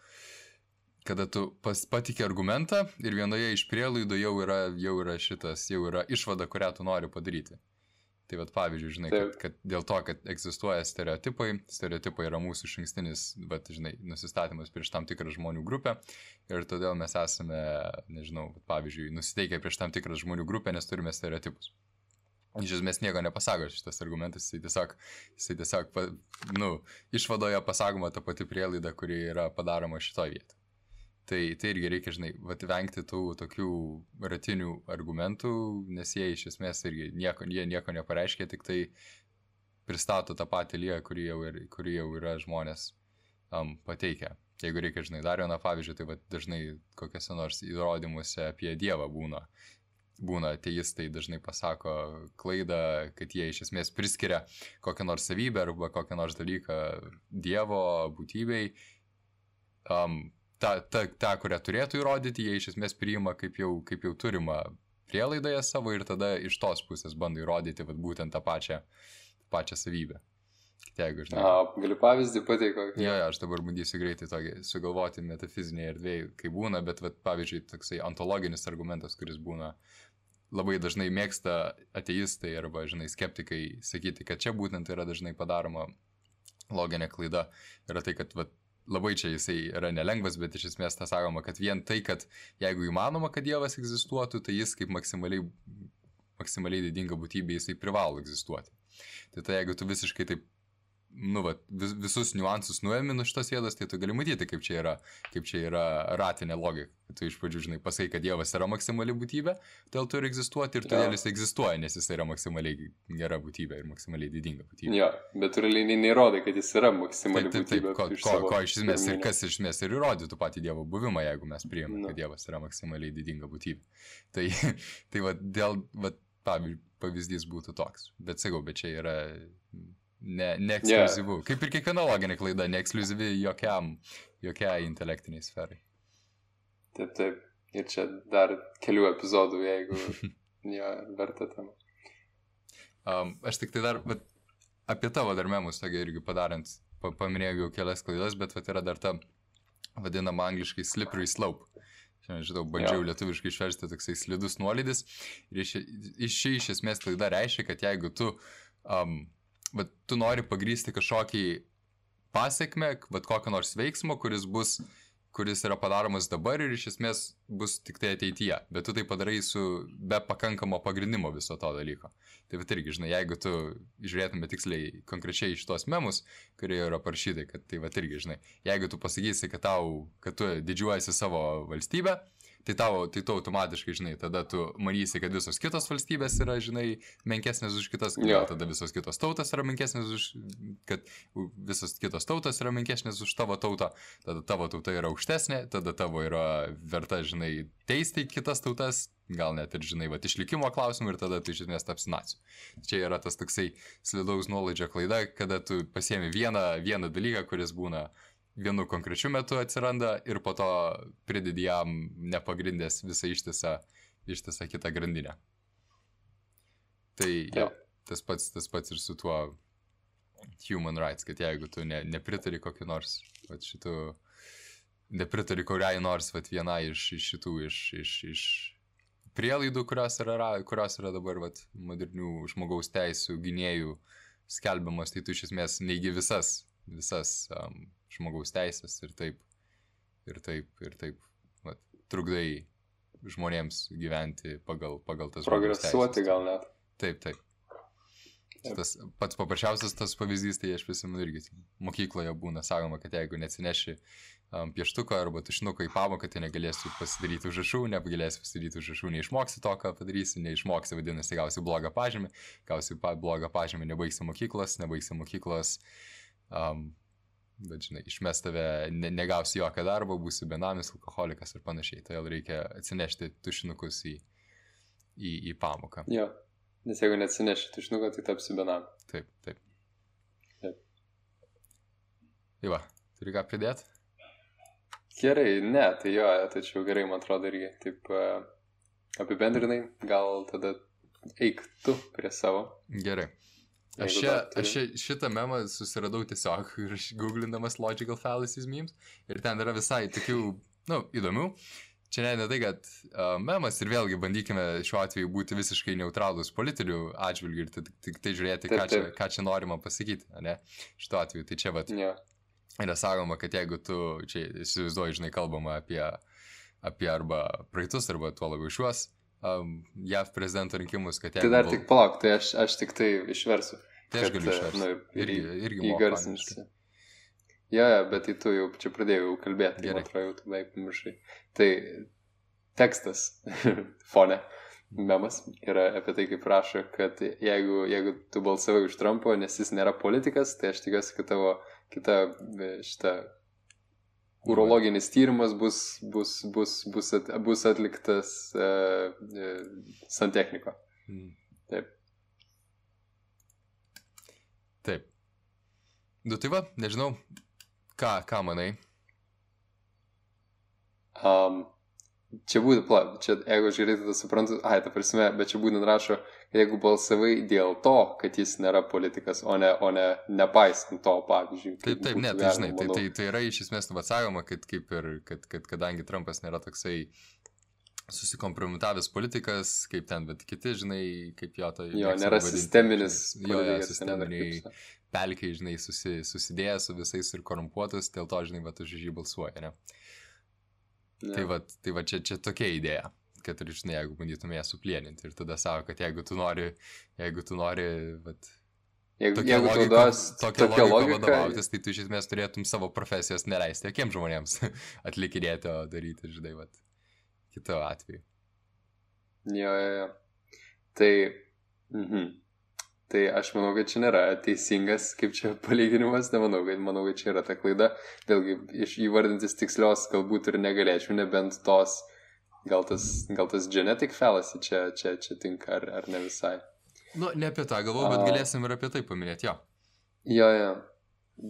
kada tu patikė argumentą ir vienoje iš prielaidų jau yra, jau yra šitas, jau yra išvada, kurią tu nori padaryti. Tai vad pavyzdžiui, žinai, kad, kad dėl to, kad egzistuoja stereotipai, stereotipai yra mūsų išankstinis, bet, žinai, nusistatymas prieš tam tikrą žmonių grupę ir todėl mes esame, nežinau, pavyzdžiui, nusiteikę prieš tam tikrą žmonių grupę, nes turime stereotipus. Iš esmės nieko nepasako šitas argumentas, jisai tiesiog, jisai tiesiog nu, išvadoje pasakoma ta pati prielaida, kuri yra padaroma šitoje vietoje. Tai, tai irgi reikia, žinai, vat, vengti tų tokių ratinių argumentų, nes jie iš esmės irgi nieko, jie nieko nepareiškia, tik tai pristato tą patį lygą, kurį jau, ir, kurį jau yra žmonės um, pateikę. Jeigu reikia, žinai, dar vieną pavyzdžių, tai vat, dažnai kokiuose nors įrodymuose apie Dievą būna. Būna ateistai dažnai pasako klaidą, kad jie iš esmės priskiria kokią nors savybę arba kokią nors dalyką Dievo būtybei. Um, ta, ta, ta, kurią turėtų įrodyti, jie iš esmės priima kaip jau, kaip jau turima prielaidoje savo ir tada iš tos pusės bando įrodyti vat, būtent tą pačią, pačią savybę. Jeigu, žinai. A, galiu pavyzdį pateikti. Jo, jo, aš dabar bandysiu greitai tokį sugalvoti metafizinėje erdvėje, kai būna, bet, vat, pavyzdžiui, toksai ontologinis argumentas, kuris būna labai dažnai mėgsta ateistai arba, žinai, skeptikai sakyti, kad čia būtent yra dažnai padaroma loginė klaida. Yra tai, kad vat, labai čia jisai yra nelengvas, bet iš esmės tas sakoma, kad vien tai, kad jeigu įmanoma, kad Dievas egzistuotų, tai jis kaip maksimaliai, maksimaliai didinga būtybė, jisai privalo egzistuoti. Tai tai jeigu tu visiškai taip nu, va, vis, visus niuansus nuėmi nuo šitos vietos, tai tu gali matyti, kaip čia yra, kaip čia yra ratinė logika. Tu iš pradžių, žinai, pasakai, kad Dievas yra maksimali būtybė, todėl turi egzistuoti ir todėl Jo. jis egzistuoja, nes jis yra maksimaliai gera būtybė ir maksimaliai didinga būtybė. Jo, bet realiai neįrodai, kad jis yra maksimali Taip, taip, taip, būtybė. ko, iš ko, ko iš esmės ir kas iš esmės ir įrodytų patį Dievo buvimą, jeigu mes priimame, Nu. kad Dievas yra maksimaliai didinga būtybė. Tai, tai va, dėl, va, pavyzdys būtų toks. Bet sakau, bet čia yra ne, neekskluzivu. Yeah. Kaip ir kiekviena loginė klaida, neekskluzivi jokiam, jokiai intelektiniai sferai. Taip, taip. Ir čia dar kelių epizodų, jeigu jo verta tam. Um, aš tik tai dar, bet apie tavo dar memus, tokia irgi padarant, pa, paminėjau jau kelias klaidas, bet vat yra dar ta vadinama angliškai slippery slope. Šiandien, žinau, bandžiau Jo. lietuviškai išversti toksai slidus nuolydis. Ir iš, iš iš esmės klaida reiškia, kad jeigu tu, um, vat, tu nori pagrysti kažkokį pasiekmę, vat kokio nors veiksmo, kuris bus kuris yra padaromas dabar ir iš esmės bus tik tai ateityje, bet tu tai padarai su be pakankamo pagrindimo viso to dalyko. Tai bet irgi, žinai, jeigu tu žiūrėtume tiksliai konkrečiai iš tos memus, kurie yra parašyti, kad tai va irgi, žinai, jeigu tu pasakysi, kad, tau, kad tu didžiuojasi savo valstybę, tai tavo, tai tu automatiškai, žinai, tada tu manysi, kad visos kitos valstybės yra, žinai, menkesnės už kitas, Jo. gal tada visos kitos tautos yra menkesnės už, kad visos kitos tautos yra menkesnės už tavo tautą, tada tavo tauta yra aukštesnė, tada tavo yra verta, žinai, teisti kitas tautas, gal net ir, žinai, va, išlikimo klausimų ir tada tu iš esmės tapsi naciu. Čia yra tas toksai slidaus nuolaidžio klaida, kada tu pasiemi vieną, vieną dalyką, kuris būna vienu konkrečiu metu atsiranda ir po to pridedi jam nepagrindęs visą ištisą, ištisą kitą grandinę. Tai jo, tas pats, tas pats ir su tuo human rights, kad jeigu tu ne, nepritari kokį nors vat, šitų nepritari kuriai nors vat, viena iš, iš šitų, iš, iš, iš prielaidų, kurios yra, kurios yra dabar vat, modernių žmogaus teisų gynėjų skelbiamas, tai tu iš esmės neigi visas, visas um, žmogaus teisės ir taip, ir taip, ir taip vat, trukdai žmonėms gyventi pagal, pagal tas žmogaus teisės. Progresuoti gal net. Taip, taip. Tas pats paprasčiausias tas pavyzdys, tai aš prisimenu irgi, mokykloje būna sakoma, kad jeigu neatsineši um, pieštuko arba tušinuko į pamoką, tai negalėsi pasidaryti užrašų, negalėsi pasidaryti užrašų, neišmoksi to, ką padarysi, neišmoksi, vadinasi, gausi blogą pažymį, gausi blogą pažymį, nebaigsi mokyklos, nebaigsi mokyklos, um, bet žinai, išmes tave, ne, negausi jokio darbo, būsi benamis, alkoholikas ir panašiai, todėl reikia atsinešti tušinukus į, į, į pamoką. Jo. Nes jeigu neatsineši tušinuko, tai tapsi benam. Taip, taip. Taip. Tai va, turi ką pridėti? Gerai, ne, tai jo, tačiau gerai, man atrodo, irgi taip uh, apibendrinai, gal tada eik tu prie savo. Gerai. Aš, čia, aš šitą memą susiradau tiesiog googlindamas Logical Fallacies memes ir ten yra visai tokių, nu, įdomių. Čia ne, ne tai, kad uh, memas ir vėlgi bandykime šiuo atveju būti visiškai neutralus politinių atžvilgių ir tik, tik tai žiūrėti, taip, ką, čia, taip. ką čia norima pasakyti, ne? Šituo atveju. Tai čia, vat, yeah. yra sakoma, kad jeigu tu, čia įsivaizduoji, žinai, kalbama apie, apie arba praeitus, arba tuo labiau šiuos um, JAV prezidento rinkimus, kad jeigu... Tai dar bal... tik palauk, tai aš, aš tik tai išversiu. Tai aš galiu išversti. Nu, irgi, irgi įgarsinsiu. Jo, ja, bet tai tu jau čia pradėjau kalbėti, tai Gerai. atrodo, jau beveik pamiršai. Tai tekstas fone, memas yra apie tai, kaip rašo, kad jeigu, jeigu tu balsavai už Trumpo, nes jis nėra politikas, tai aš tikiuosi, kad tavo kita šita urologinis tyrimas bus, bus, bus, bus, at, bus atliktas uh, uh, santechniko. Mm. Taip. Taip. Nu tai va, nežinau, Ką, ką manai? Um, čia būtent, pla, čia jeigu žiūrėti, tai suprantu, ai, ta prasme, bet čia būtent rašo, jeigu balsavai dėl to, kad jis nėra politikas, o ne, o ne nepaisant to, pavyzdžiui. Taip, taip, ne, tai žinai, tai, tai, tai yra iš esmės atsakoma, kad kaip ir, kad, kad kadangi Trumpas nėra toksai susikompromitavęs politikas, kaip ten, bet kiti, žinai, kaip jo tai... Jo, nėra sisteminis. Jo, jo, sisteminiai pelkiai, žinai, susi, susidėję su visais ir korumpuotas, dėl to, žinai, va, už jį balsuoja, ne? ne. Tai va, tai va čia, čia tokia idėja, kad ir, žinai, jeigu bandytume ją suplieninti ir tada savo, kad jeigu tu nori, jeigu tu nori, va, Jeigu, tokia jeigu logika, duos, tokia, tokia logika vadovautis, tai tu iš esmės turėtum savo profesijos neleisti jokiems žmonėms atlikinėti, o daryti, žinai, vat, kito atveju. Jo, jo, jo. Tai, mhm. Tai aš manau, kad čia nėra teisingas, kaip čia palyginimas, nemanau, kad, manau, kad čia yra ta klaida. Vėlgi, iš įvardintis tikslios galbūt ir negalėčiau, nebent tos, gal tas, gal tas genetic fallacy čia, čia, čia tinka, ar, ar ne visai. Nu, ne apie tą galvoju, bet galėsim ir apie tai paminėti, jo. Jo, jo.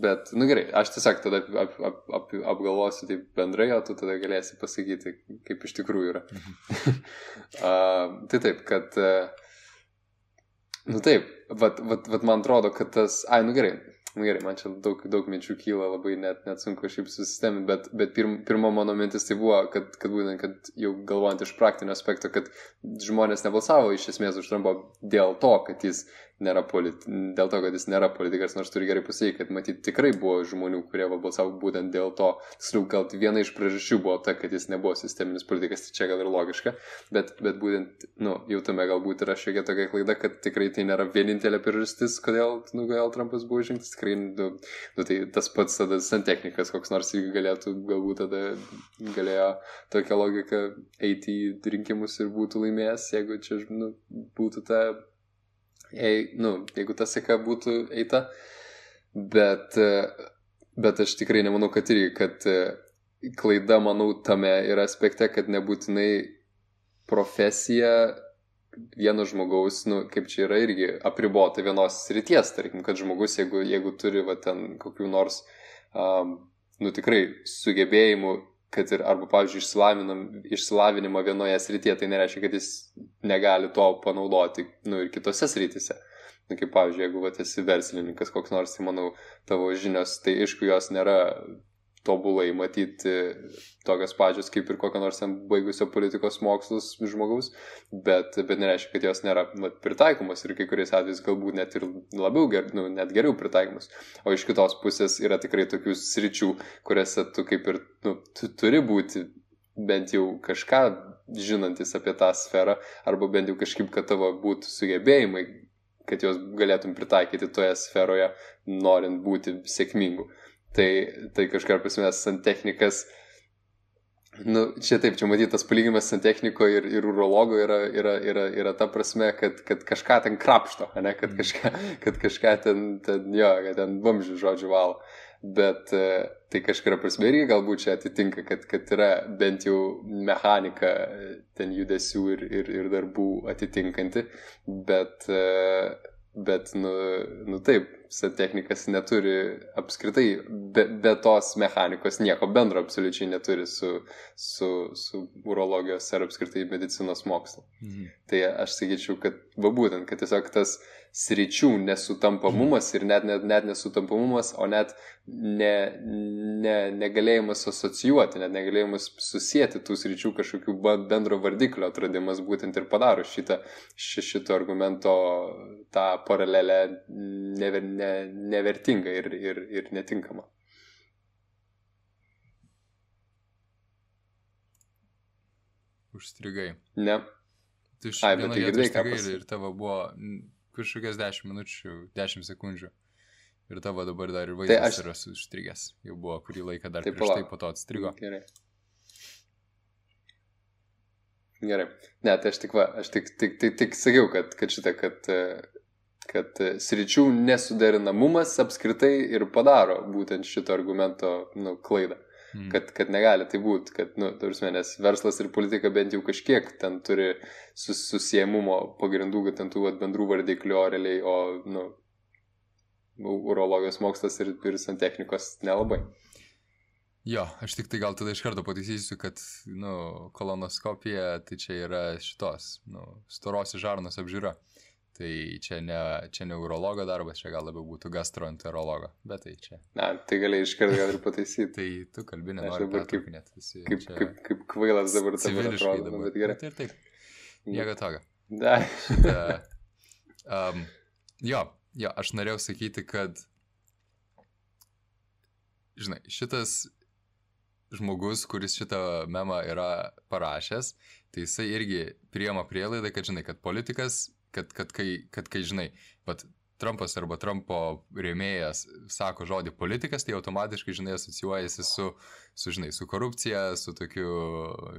Bet, nu gerai, aš tiesiog tada ap, ap, ap, ap, apgalvosiu taip bendrai, o tu tada galėsi pasakyti, kaip iš tikrųjų yra. Mhm. uh, tai taip, kad uh, Nu taip, vat, vat, vat man atrodo, kad tas, ai, nu gerai, nu gerai, man čia daug, daug minčių kyla, labai net, net sunku šiaip susisteminti, bet, bet pirm, pirma mano mintis tai buvo, kad, kad būtent, kad jau galvojant iš praktinio aspekto, kad žmonės nebalsavo iš esmės už Trumpą dėl to, kad jis nėra politi... dėl to, kad jis nėra politikas, nors turi gerai pasakyti, kad matyt tikrai buvo žmonių, kurie balsavo būtent dėl to. Tiksliau, gal viena iš priežasčių buvo ta, kad jis nebuvo sisteminis politikas, tai čia gal ir logiška, bet, bet būtent, nu, jau tame galbūt yra šiokia tokia klaida, kad tikrai tai nėra vienintelė priežastis, kodėl, nu, kodėl Trumpas buvo išrinktas, tikrai, nu, nu, tai tas pats tada santechnikas, koks nors irgi galėtų, galbūt tada galėjo tokią logiką eiti į rinkimus ir būtų laimėjęs, jeigu čia, nu, būtų ta jei, nu, jeigu ta seka būtų eita. Bet, bet aš tikrai nemanau, kad irgi, kad klaida, manau, tame yra aspekte, kad nebūtinai profesija vieno žmogaus, nu, kaip čia yra irgi apribota vienos srities, tarkim, kad žmogus, jeigu, jeigu turi, va, ten kokių nors, um, nu, tikrai sugebėjimų kad ir, arba, pavyzdžiui, išsilavinimą vienoje srityje, tai nereiškia, kad jis negali to panaudoti, nu, ir kitose srityse. Nu, kaip, pavyzdžiui, jeigu vat, esi verslininkas koks nors, tai manau, tavo žinios, tai aišku, jos nėra tobulai matyti tokias pačias kaip ir kokio nors ten baigusio politikos mokslus žmogaus, bet, bet nereiškia, kad jos nėra vat, pritaikomos ir kai kuriais atvejais galbūt net ir labiau, ger, nu, net geriau pritaikomos. O iš kitos pusės yra tikrai tokių sričių, kuriuose tu kaip ir nu, tu turi būti bent jau kažką žinantis apie tą sferą, arba bent jau kažkaip, kad tavo būtų sugebėjimai, kad juos galėtum pritaikyti toje sferoje, norint būti sėkmingu. Tai, tai kažką prasme, santechnikas, nu, čia taip, čia matyti tas palyginimas santechniko ir, ir urologo yra, yra, yra, yra ta prasme, kad, kad kažką ten krapšto, ne, kad mm. kažką, kad kažką ten, ten jo, kad ten vamžių žodžių valo. Bet e, tai kažkuria prasme irgi galbūt čia atitinka, kad, kad yra bent jau mechanika ten judesių ir, ir, ir darbų atitinkanti, bet uh, Bet, nu, nu taip, technikas neturi apskritai, be, be tos mechanikos nieko bendro absoliučiai neturi su, su, su urologijos ar apskritai medicinos mokslu. Mhm. Tai aš sakyčiau, kad va būtent, kad tiesiog tas sričių nesutampamumas ir net, net, net nesutampamumas, o net ne, ne, negalėjimas asocijuoti, net negalėjimas susijęti tų sričių kažkokių bendro vardiklio atradimas būtent ir padaro šitą, šito argumento tą paralelę never, ne, nevertingą ir, ir, ir netinkamą. Užstrigai. Ne. Tu bet tai girdėjai, ką pasakė. Ir tavo buvo kažkokias 10 minučių, 10 sekundžių. Ir tavo dabar dar ir vaizdas tai aš... yra sustrigęs. Jau buvo kurį laiką dar tai prieš tai po to atstrigo. Gerai. Gerai. Ne, tai aš tik, va, aš tik, tik, tik, tik sakiau, kad, kad šitą, kad, kad sričių nesuderinamumas apskritai ir padaro būtent šito argumento nu, klaidą. Mm. Kad, kad negali tai būti, kad, nu, tarsi, nes verslas ir politika bent jau kažkiek ten turi sus, susiemumo pagrindų, kad ten tų vat, bendrų vardiklių, o realiai, o, nu, urologijos mokslas ir, ir santechnikos nelabai. Jo, aš tik tai gal tada iš karto pataisysiu, kad, nu, kolonoskopija tai čia yra šitos, nu, storosios žarnos apžiūra. Tai čia ne, čia ne urologo darbas, čia gal labiau būtų gastroenterologo, bet tai čia. Na, tai gali iš karto gal ir pataisyti. tai tu kalbi, nenori kaip, net visi. Kaip, čia... kaip, kaip kvailas dabar dabar atrodo, dabar. bet gerai. Tai ir taip. Nieko tokio. Da. Šitą, um, jo, jo, aš norėjau sakyti, kad, žinai, šitas žmogus, kuris šitą memą yra parašęs, tai jisai irgi priema prielaidą, kad, žinai, kad politikas kad, kad, kai, kad kai žinai, bet Trumpas arba Trumpo rėmėjas sako žodį politikas, tai automatiškai, žinai, asocijuojasi su, su, žinai, su korupcija, su tokiu,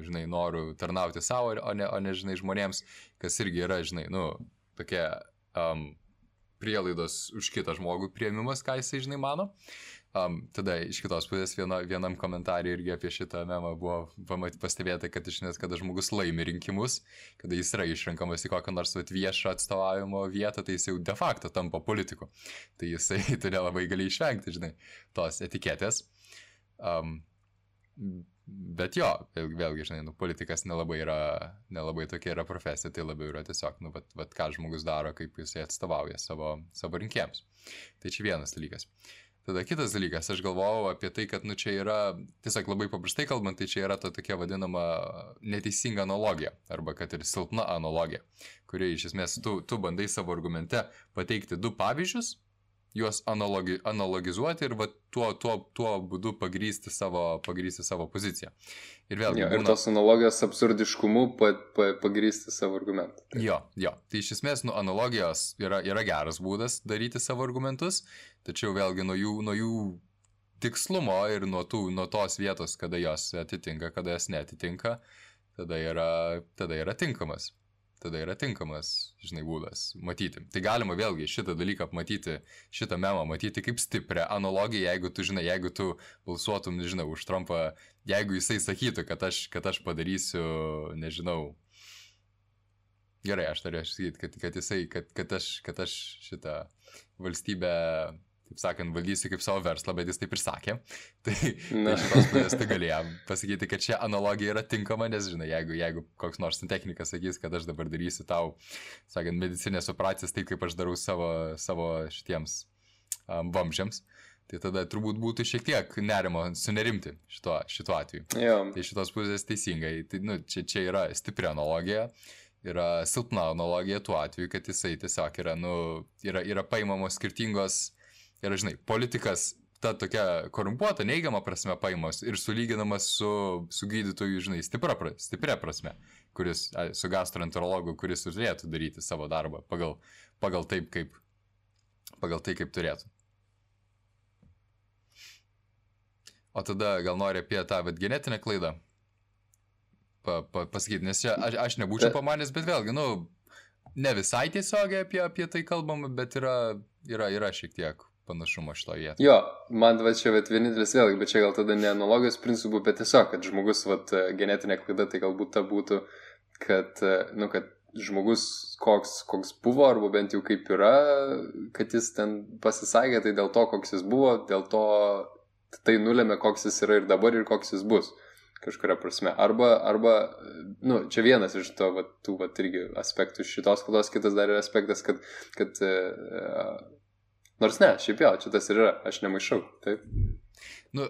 žinai, noru tarnauti savo, o ne, o ne, žinai, žmonėms, kas irgi yra, žinai, nu, tokie um, prielaidos už kitą žmogų prieimimas, ką jisai, žinai, mano. Um, tada iš kitos pusės vieno, vienam komentarui irgi apie šitą memą buvo pastebėta, kad iš nes, kada žmogus laimi rinkimus, kada jis yra išrenkamas į kokią nors vat, viešą atstovavimo vietą, tai jis jau de facto tampa politiku. Tai jisai tu nelabai gali išvengti, žinai, tos etiketės. Um, bet jo, vėlgi žinai, nu, politikas nelabai yra, nelabai tokia yra profesija, tai labiau yra tiesiog, nu, vat, vat, ką žmogus daro, kaip jisai atstovauja savo, savo rinkėjams. Tai čia vienas dalykas. Uh, Tada kitas dalykas, aš galvojau apie tai, kad, nu, čia yra, tiesiog labai paprastai kalbant, tai čia yra ta tokia vadinama neteisinga analogija, arba kad ir silpna analogija, kuri iš esmės tu, tu bandai savo argumente pateikti du pavyzdžius, juos analogi, analogizuoti ir va, tuo, tuo, tuo būdu pagrysti savo, pagrysti savo poziciją. Ir vėlgi. Jo, būna... Ir tos analogijos absurdiškumu pa, pa, pagrysti savo argumentą. Tai. Jo, jo. Tai iš esmės, nu, analogijos yra, yra geras būdas daryti savo argumentus, tačiau vėlgi nuo jų, nuo jų tikslumo ir nuo, tų, nuo tos vietos, kada jos atitinka, kada jas netitinka, tada yra, tada yra tinkamas tada yra tinkamas, žinai, būdas matyti. Tai galima vėlgi šitą dalyką matyti, šitą memą matyti kaip stiprią analogiją, jeigu tu, žinai, jeigu tu balsuotum, nežinau, už Trumpą, jeigu jisai sakytų, kad aš, kad aš padarysiu, nežinau, gerai, aš norėjau sakyti, kad, kad jisai, kad, kad, aš, kad aš šitą valstybę taip sakant, valdysiu kaip savo verslą, bet jis taip ir sakė. Tai, tai šitos pusės tu galėjai pasakyti, kad čia analogija yra tinkama, nes, žinai, jeigu, jeigu koks nors technikas sakys, kad aš dabar darysiu tau, sakant, medicinės operacijas taip, kaip aš darau savo, savo šitiems um, vamžiams, Tai tada turbūt būtų šiek tiek nerimo sunerimti šituo, šituo atveju. Jo. Tai šitos pusės teisingai, tai, nu, čia, čia yra stipri analogija, yra silpna analogija tuo atveju, kad jisai tiesiog yra, nu, yra, yra paimamos skirtingos, yra, žinai, politikas ta tokia korumpuota, neigiama prasme paimos ir sulyginamas su, su gydytoju, žinai, stipria, stipria prasme, kuris, su gastroenterologu, kuris turėtų daryti savo darbą pagal, pagal taip, kaip, pagal tai, kaip turėtų. O tada gal nori apie tą vat, genetinę klaidą pa, pa, pasakyti, nes čia aš, aš nebūčiau pamanęs, bet vėlgi, nu, ne visai tiesiogiai apie, apie tai kalbam, bet yra, yra, yra šiek tiek panašumo šito vietoje. Jo, man va čia vat, vienintelis vėlgi, bet čia gal tada ne analogijos principų, bet tiesiog, kad žmogus, vat, genetinė klaida, tai galbūt ta būtų, kad, nu, kad žmogus koks, koks buvo, arba bent jau kaip yra, kad jis ten pasisakė, tai dėl to, koks jis buvo, dėl to tai nulėmė, koks jis yra ir dabar, ir koks jis bus kažkuria prasme. Arba, arba nu, čia vienas iš to, va, tų, va, irgi aspektų šitos kalbos, kitas dar yra aspektas, kad, kad uh, Nors ne, šiaip jau, čia tas ir yra, aš nemaišau. Taip. Nu,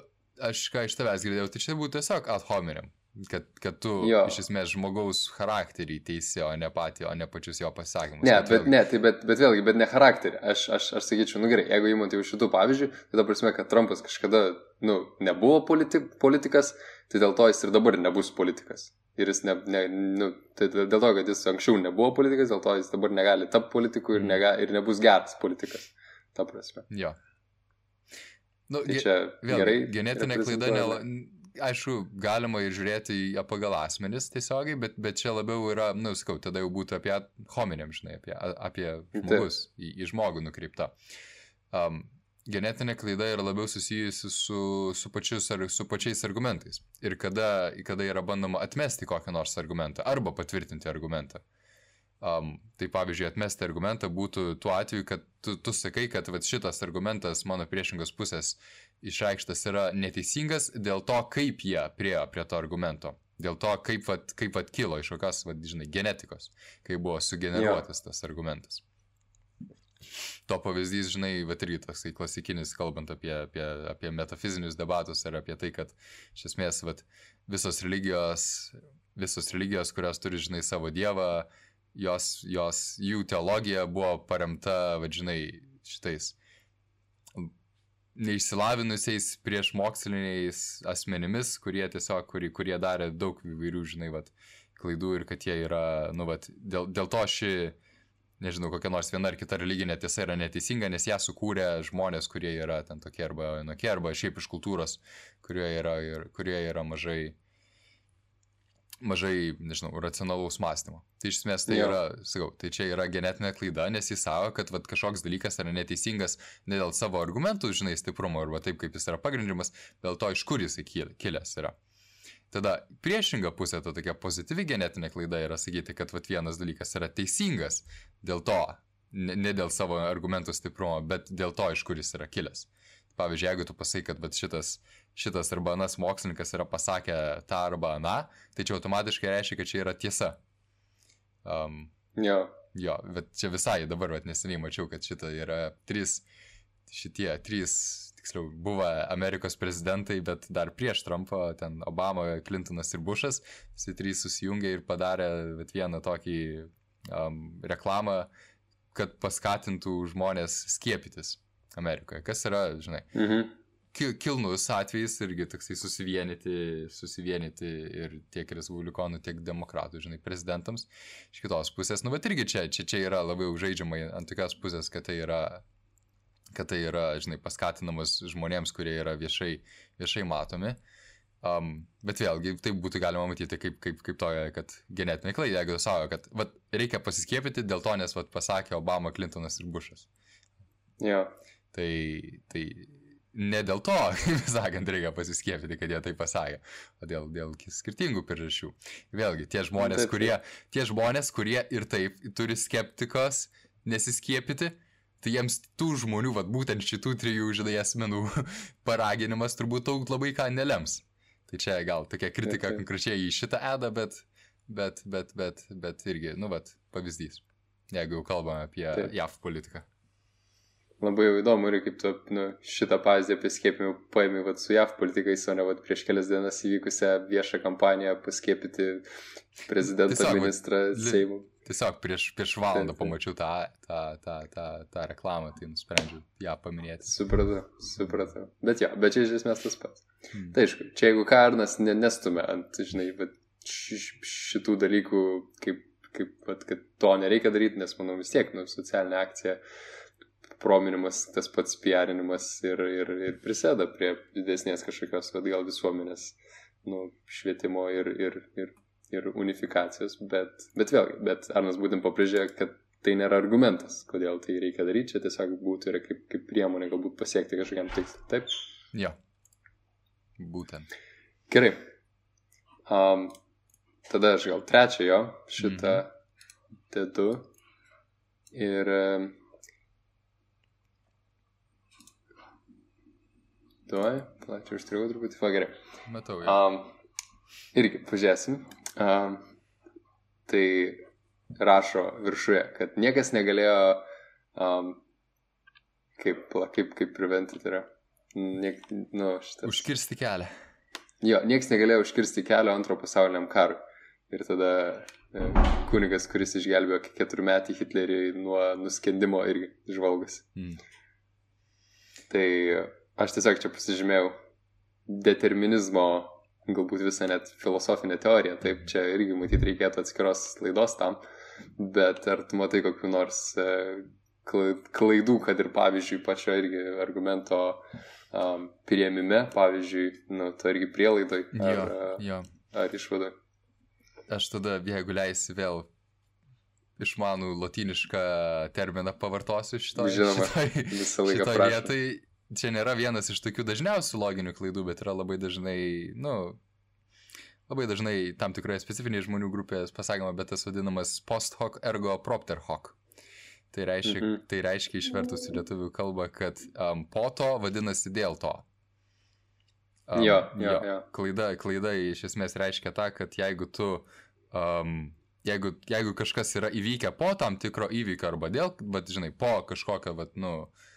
aš ką iš tavęs girdėjau, tai čia būtų tiesiog ad hominem. Kad, kad tu jo. iš esmės žmogaus charakterį teisi, o ne patį, o ne pačius jo pasakymus. Ne, bet, vėlgi... ne, tai bet, bet vėlgi, bet ne charakterį. Aš, aš, aš sakyčiau, nu gerai, jeigu įmant jau šitų pavyzdžių, tai ta prasme, kad Trumpas kažkada, nu, nebuvo politi politikas, tai dėl to jis ir dabar nebus politikas. Ir jis ne, ne, nu, tai dėl to, kad jis anksčiau nebuvo politikas, dėl to jis dabar negali tapti politiku ir, nega, ir nebus geras politikas ta prasme. Jo. Nu, tai čia vėl, gerai. Genetinė klaida, ne, aišku, galima ir žiūrėti ją pagal asmenis tiesiogiai, bet, bet čia labiau yra, na, nu, sakau, tada jau būtų apie hominėm, žinai, apie, apie žmogus, į, į žmogų nukreipta. Um, genetinė klaida yra labiau susijusi su, su, pačius, ar, su pačiais argumentais. Ir kada, kada yra bandoma atmesti kokią nors argumentą arba patvirtinti argumentą. Um, tai pavyzdžiui, atmesti argumentą būtų tuo atveju, kad tu, tu sakai, kad vat, šitas argumentas mano priešingos pusės išreikštas yra neteisingas dėl to, kaip jie priejo prie to argumento. Dėl to, kaip, vat, kaip vat kilo iš kokios, vat, žinai, genetikos, kaip buvo sugeneruotas ja. tas argumentas. To pavyzdys, žinai, vat irgi toksai klasikinis, kalbant apie, apie, apie metafizinius debatus ir apie tai, kad iš esmės vat, visos religijos, visos religijos, kurios turi, žinai, savo dievą, jos, jos, jų teologija buvo paremta, vadžinai, šitais neišsilavinusiais prieš moksliniais asmenimis, kurie tiesiog, kurie, kurie darė daug įvairių, žinai, vat, klaidų ir kad jie yra, nu, vat, dėl, dėl to ši, nežinau, kokia nors viena ar kita religinė tiesa yra neteisinga, nes ją sukūrė žmonės, kurie yra ten tokie arba vienokie, arba šiaip iš kultūros, kurioje yra, ir, kurioje yra mažai mažai, nežinau, racionalaus mąstymo. Tai iš esmės tai jo. yra, sakau, tai čia yra genetinė klaida, nes jis savo, kad vat, kažkoks dalykas yra neteisingas ne dėl savo argumentų, žinai, stiprumo arba taip, kaip jis yra pagrindžiamas, dėl to, iš kur jis kilęs yra. Tada priešinga pusė, ta tokia pozityvi genetinė klaida yra sakyti, kad vat, vienas dalykas yra teisingas dėl to, ne, ne dėl savo argumentų stiprumo, bet dėl to, iš kur jis yra kilęs. Pavyzdžiui, jeigu tu pasakai, kad vat, šitas šitas arba anas mokslininkas yra pasakę tą arba aną, tai čia automatiškai reiškia, kad čia yra tiesa. Um, jo. Jo, bet čia visai dabar, vat, neseniai mačiau, kad šita yra trys, šitie trys, tiksliau, buvo Amerikos prezidentai, bet dar prieš Trumpą, ten Obama, Clintonas ir Bushas, visi trys susijungė ir padarė vieną tokį um, reklamą, kad paskatintų žmonės skiepytis Amerikoje. Kas yra, žinai, mhm kilnus atvejis irgi toksai susivienyti, susivienyti ir tiek respublikonų, tiek demokratų, žinai, prezidentams. Iš kitos pusės, nu, bet irgi čia, čia, čia yra labiau žaidžiama ant tokios pusės, kad tai yra, kad tai yra, žinai, paskatinamas žmonėms, kurie yra viešai, viešai matomi. Um, bet vėlgi, tai būtų galima matyti kaip, kaip, kaip toje, kad genetinė klaida, jeigu savo, kad vat, reikia pasiskiepyti dėl to, nes vat, pasakė Obama, Clintonas ir Bushas. Jo. Tai, tai ne dėl to, kaip sakant, reikia pasiskiepyti, kad jie tai pasakė, o dėl, dėl skirtingų priežasčių. Vėlgi, tie žmonės, kurie, tie žmonės, kurie ir taip turi skeptikos nesiskiepyti, tai jiems tų žmonių, vat, būtent šitų trijų, žinai, asmenų paraginimas turbūt daug labai ką nelems. Tai čia gal tokia kritika taip, taip. konkrečiai į šitą edą, bet, bet, bet, bet, bet irgi, nu, vat, pavyzdys, jeigu jau kalbame apie taip. JAV politiką. Labai jau įdomu ir kaip tu nu, šitą pavyzdį apie skiepimą paėmė vat, su JAV politikais, o ne vat, prieš kelias dienas įvykusią viešą kampaniją paskiepyti prezidentą, Tiesiog, ministrą, Seimą. Tiesiog prieš, prieš valandą pamačiau tą, tą, tą, tą, tą reklamą, tai nusprendžiau ją paminėti. Supratau, supratau. Bet jo, bet čia iš esmės tas pats. Hmm. Tai aišku, čia jeigu Karnas nestumia ant, žinai, šitų dalykų, kaip, kaip vat, kad to nereikia daryti, nes manau vis tiek, nu, socialinė akcija, prominimas, tas pats piarinimas ir, ir, ir prisėda prie didesnės kažkokios, vad gal visuomenės, nu, švietimo ir, ir, ir, ir unifikacijos, bet, bet vėlgi, bet Arnas būtent pabrėžė, kad tai nėra argumentas, kodėl tai reikia daryti, čia tiesiog būtų yra kaip, kaip priemonė galbūt pasiekti kažkokiam tikslui. Taip? Jo. Būtent. Gerai. Um, tada aš gal trečiojo šitą mm -hmm. dedu. Ir um, Tuoj, plačiau užstrigau truputį, va gerai. Matau. Ja. Um, irgi pažiūrėsim. Um, tai rašo viršuje, kad niekas negalėjo, um, kaip, kaip, kaip preventi, tai yra, niek, nu, šitas. Užkirsti kelią. Jo, niekas negalėjo užkirsti kelio antro pasauliniam karui. Ir tada e, kunigas, kuris išgelbėjo keturmetį Hitlerį nuo nuskendimo irgi žvalgas. Mm. Tai aš tiesiog čia pasižymėjau determinizmo, galbūt visą net filosofinę teoriją, taip, čia irgi matyti reikėtų atskiros laidos tam, bet ar tu matai kokiu nors e, klaidų, kad ir pavyzdžiui pačio irgi argumento um, prieimime, pavyzdžiui, nu, to irgi prielaidoj ar, jo, e, jo. ar išvadoj. Aš tada, jeigu leisi vėl išmanų latinišką terminą pavartosiu šitoje Žinoma, šitoj, visą laiką šitoj vietai čia nėra vienas iš tokių dažniausių loginių klaidų, bet yra labai dažnai, nu, labai dažnai tam tikroje specifinėje žmonių grupėje pasakoma, bet tas vadinamas post hoc ergo propter hoc. Tai reiškia, mhm. tai reiškia išvertus į lietuvių kalbą, kad um, po to vadinasi dėl to. Um, jo, jo, jo. Klaida, klaida iš esmės reiškia tą, kad jeigu tu, um, jeigu, jeigu kažkas yra įvykę po tam tikro įvykio arba dėl, bet žinai, po kažkokio, vat, nu, uh,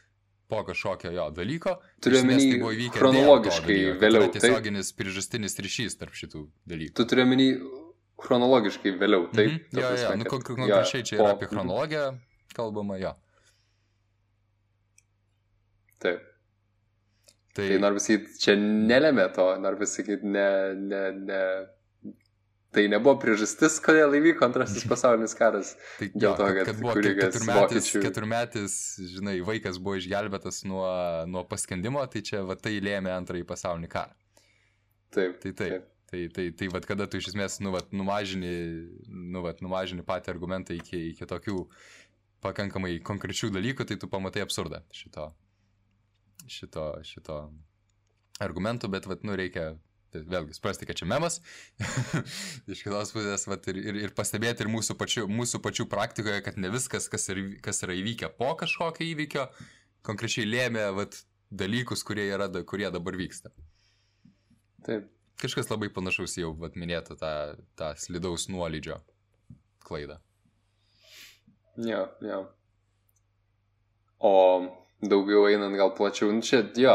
po kažkokio jo dalyko. Turiu omeny tai buvo įvykę chronologiškai dalyko, vėliau. Tai tiesioginis taip? priežastinis ryšys tarp šitų dalykų. Tu turiu omeny chronologiškai vėliau, taip? Mm -hmm. Jo, jo, nu, kon konkrečiai čia yra apie chronologiją kalbama, jo. Taip. Tai, tai noriu pasakyti, čia nelėmė to, noriu pasakyti, ne, ne, ne, tai nebuvo priežastis, kodėl įvyko antrasis pasaulinis karas. Tai dėl to, kad, kad buvo keturmetis, vokiečių... keturmetis, žinai, vaikas buvo išgelbėtas nuo, nuo paskendimo, tai čia va tai lėmė antrąjį pasaulinį karą. Taip. Tai taip. taip. Tai, tai, tai vad kada tu iš esmės nu, vat, numažini, nu, vat, numažini patį argumentą iki, iki tokių pakankamai konkrečių dalykų, tai tu pamatai absurdą šito, šito, šito argumentų, bet vat, nu, reikia Tai vėlgi, suprasti, kad čia memas. Iš kitos pusės, vat, ir, ir, ir pastebėti ir mūsų pačių, mūsų pačių praktikoje, kad ne viskas, kas, ir, kas yra įvykę po kažkokio įvykio, konkrečiai lėmė vat, dalykus, kurie, yra, kurie dabar vyksta. Taip. Kažkas labai panašaus jau vat, minėta tą, tą slidaus nuolydžio klaidą. Jo, jo. O daugiau einant gal plačiau, nu čia jo,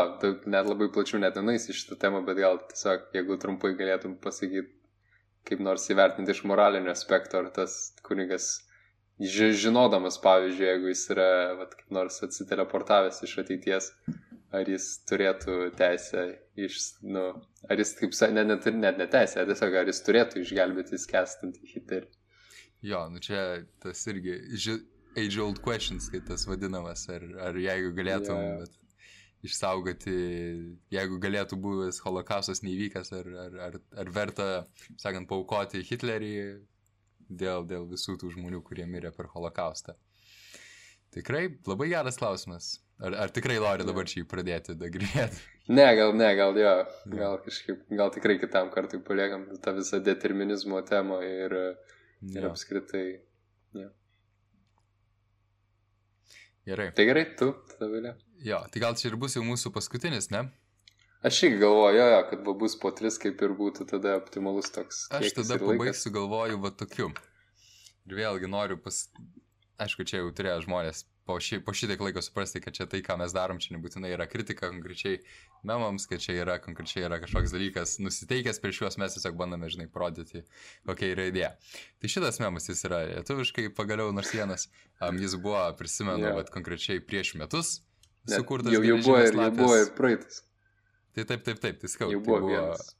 net labai plačiau net nenais į šitą temą, bet gal tiesiog, jeigu trumpai galėtum pasakyti, kaip nors įvertinti iš moralinio aspekto, ar tas kunigas, žinodamas, pavyzdžiui, jeigu jis yra, vat, kaip nors atsiteleportavęs iš ateities, ar jis turėtų teisę iš, nu, ar jis, kaip sakė, net, net, net neteisę, tiesiog ar jis turėtų išgelbėti skestantį Hitlerį. Jo, nu čia tas irgi, ži, age old questions, kaip tas vadinamas, ar, ar jeigu galėtum yeah. bet, išsaugoti, jeigu galėtų buvęs holokaustas neįvykęs, ar, ar, ar, ar verta, sakant, paukoti Hitlerį dėl, dėl visų tų žmonių, kurie mirė per holokaustą. Tikrai labai geras klausimas. Ar, ar tikrai nori dabar čia jį pradėti nagrinėti? Ne, gal ne, gal jo, gal kažkaip, gal tikrai kitam kartui paliekam tą visą determinizmo temą ir, ir apskritai. Ja. Gerai. Tai gerai, tu, Tavilė. Jo, tai gal čia ir bus jau mūsų paskutinis, ne? Aš irgi galvoju, jo, jo, kad bus po tris, kaip ir būtų tada optimalus toks. Aš tada pabaigsiu galvoju va tokiu. Ir vėlgi noriu pas... Aišku, čia jau turėjo žmonės po, šį, po šitiek laiko suprasti, kad čia tai, ką mes darom, čia nebūtinai yra kritika konkrečiai memams, kad čia yra konkrečiai yra kažkoks dalykas nusiteikęs prieš juos, mes tiesiog bandome, žinai, parodyti, kokia yra idėja. Tai šitas memas jis yra lietuviškai pagaliau nors vienas, um, jis buvo, prisimenu, yeah. bet konkrečiai prieš metus sukurtas. Jau, jau, buvo ir, jau buvo ir praeitas. Tai taip, taip, taip, tai skau. Jau buvo, tai buvo vienas.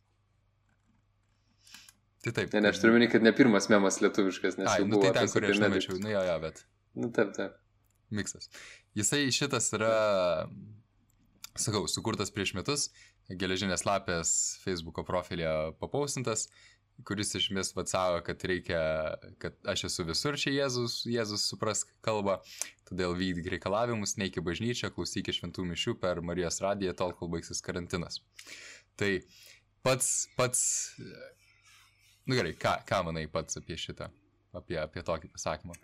Tai taip. Ne, ne, aš turiu minį, kad ne pirmas memas lietuviškas, nes Ai, jau nu, buvo tai ten, kur aš numečiau, nu jo, jo, bet Nu, taip, taip. Miksas. Jisai šitas yra, sakau, sukurtas prieš metus, geležinės lapės Facebook'o profilė papaustintas, kuris iš esmės atsavo, kad reikia, kad aš esu visur čia Jėzus, Jėzus supras kalbą, todėl vykdyk reikalavimus, neik į bažnyčią, klausyk šventų mišių per Marijos radiją, tol kol baigsis karantinas. Tai pats, pats, nu gerai, ką, ką manai pats apie šitą, apie, apie tokį pasakymą?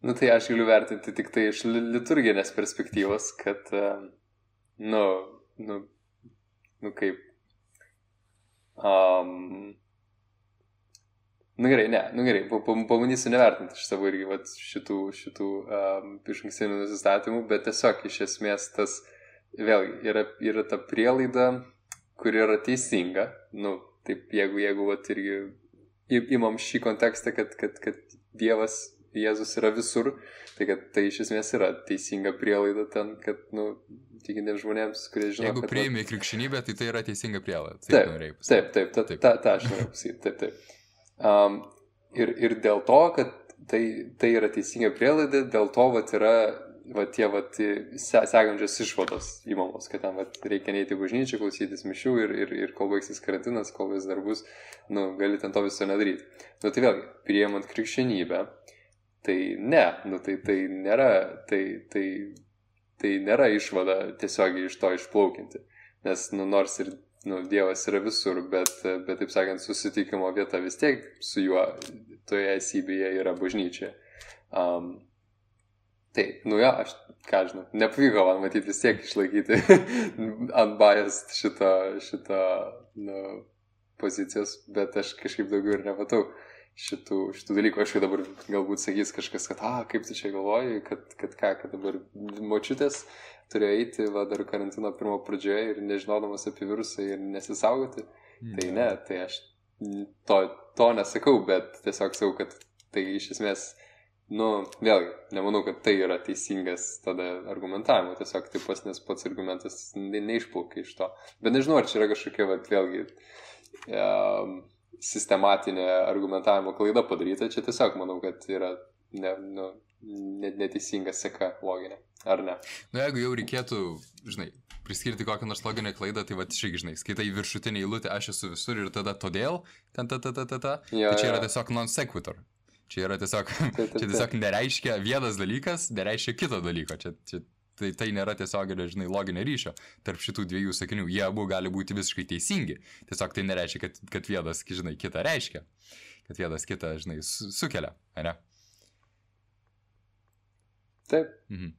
Nu, tai aš galiu vertinti tik tai iš li- liturginės perspektyvos, kad, nu, nu, nu kaip. Um, nu gerai, ne, nu gerai, pa- pa- pabandysiu nevertinti iš savo irgi vat, šitų, šitų um, iš ankstinių nusistatymų, bet tiesiog iš esmės tas, vėlgi, yra, yra ta prielaida, kuri yra teisinga, nu, taip, jeigu, jeigu, vat, irgi imam šį kontekstą, kad, kad, kad Dievas Jėzus yra visur, tai kad tai iš esmės yra teisinga prielaida ten, kad, nu, tikintiems žmonėms, kurie žino, Jeigu kad... priimi krikščionybę, tai tai yra teisinga prielaida. Taip, pasakyti. Taip, taip, ta, Taip. ta, ta aš noriu pasakyti, taip, taip. Um, ir, ir dėl to, kad tai, tai yra teisinga prielaida, dėl to vat, yra va, tie se, sekančios išvados įmamos, kad tam vat, reikia neiti bažnyčią, klausytis mišių ir, ir, ir kol baigsis karantinas, kol vis dar bus, nu, gali ten to viso nedaryti. Nu, tai vėlgi, priemant krikščionybę, tai ne, nu, tai, tai nėra, tai, tai, tai nėra išvada tiesiogiai iš to išplaukinti. Nes, nu, nors ir nu, Dievas yra visur, bet, bet, taip sakant, susitikimo vieta vis tiek su juo toje esybėje yra bažnyčia. Um, tai, nu jo, aš, ką žinau, nepavyko man matyti vis tiek išlaikyti unbiased šitą, šitą nu, pozicijos, bet aš kažkaip daugiau ir nematau šitų, šitų dalykų. Aš dabar galbūt sakys kažkas, kad, a, kaip tu čia galvoji, kad, kad ką, kad dabar močiutės turėjo eiti, va, dar karantino pirmo pradžioje ir nežinodamas apie virusą ir nesisaugoti. Mm. Tai ne, tai aš to, to nesakau, bet tiesiog sakau, kad tai iš esmės, nu, vėlgi, nemanau, kad tai yra teisingas tada argumentavimo, tiesiog taip pas, nes pats argumentas ne, neišplaukia iš to. Bet nežinau, ar čia yra kažkokia, va, vėlgi, um, sistematinė argumentavimo klaida padaryta, čia tiesiog manau, kad yra ne, nu, net, neteisinga seka loginė, ar ne? Nu, jeigu jau reikėtų, žinai, priskirti kokią nors loginę klaidą, tai va, šiek žinai, skaitai viršutinį eilutę, aš esu visur ir tada todėl, ten ta ta ta ta ta. Jo, Tai čia yra jo. tiesiog non sequitur. Čia yra tiesiog, Taip, taip, čia tiesiog nereiškia vienas dalykas, nereiškia kito dalyko. Čia, čia, tai, tai nėra tiesiog, žinai, loginio ryšio tarp šitų dviejų sakinių. Jie abu gali būti visiškai teisingi. Tiesiog tai nereiškia, kad, kad vienas, žinai, kitą reiškia. Kad vienas kitą, žinai, su- sukelia, ar ne? Taip, Mhm.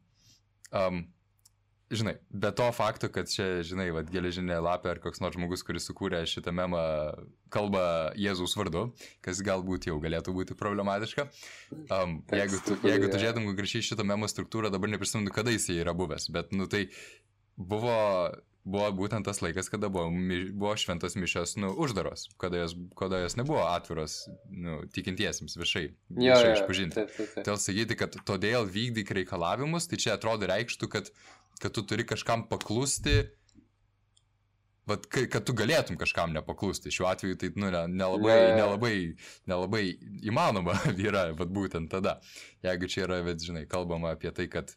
Um, žinai, be to fakto, kad čia, žinai, vad geležinė lapė ar koks nors žmogus, kuris sukūrė šitą memą, kalba Jėzaus vardu, kas galbūt jau galėtų būti problematiška. Um, jeigu tu, jeigu tu žiūrėtum konkrečiai šitą memo struktūrą, dabar neprisimenu, kada jis yra buvęs, bet, nu tai buvo, buvo būtent tas laikas, kada buvo, buvo šventos mišios, nu, uždaros, kada jos, kada jos nebuvo atviros, nu, tikintiesiems viešai, viešai išpažinti. Todėl sakyti, kad todėl vykdyk reikalavimus, tai čia atrodo reikštų, kad, kad tu turi kažkam paklusti, vat, kad tu galėtum kažkam nepaklusti. Šiuo atveju tai nu, ne- nelabai, jo. nelabai, nelabai įmanoma yra, vat būtent tada. Jeigu čia yra, bet žinai, kalbama apie tai, kad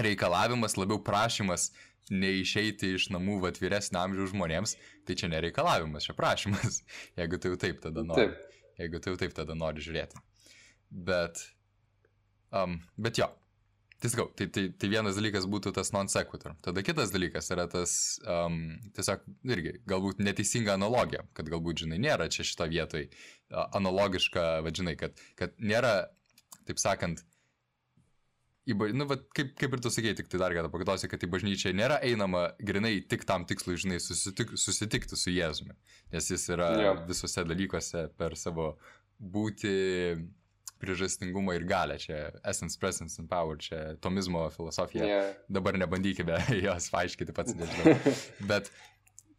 reikalavimas labiau prašymas neišeiti iš namų vat vyresnio amžiaus žmonėms, tai čia nereikalavimas, čia prašymas. Jeigu tu jau taip tada nori Taip. jeigu tu jau taip tada nori žiūrėti. Bet, um, bet jo, tai sakau, tai, tai, tai vienas dalykas būtų tas non sequitur. Tada kitas dalykas yra tas, um, tiesiog irgi, galbūt neteisinga analogija, kad galbūt, žinai, nėra čia šito vietoj analogiška, vadžinai, kad, kad nėra, taip sakant, į, nu, vat, kaip, kaip ir tu sakei, tik tai dar kartą pakartosiu, kad į bažnyčią nėra einama grinai tik tam tikslui, žinai, susitik, susitikti su Jėzumi, nes jis yra Jo. visose dalykuose per savo būti, priežastingumą ir galę, čia essence, presence and power, čia tomizmo filosofija. Yeah. Dabar nebandykime jos paaiškinti pats, nežinau. Bet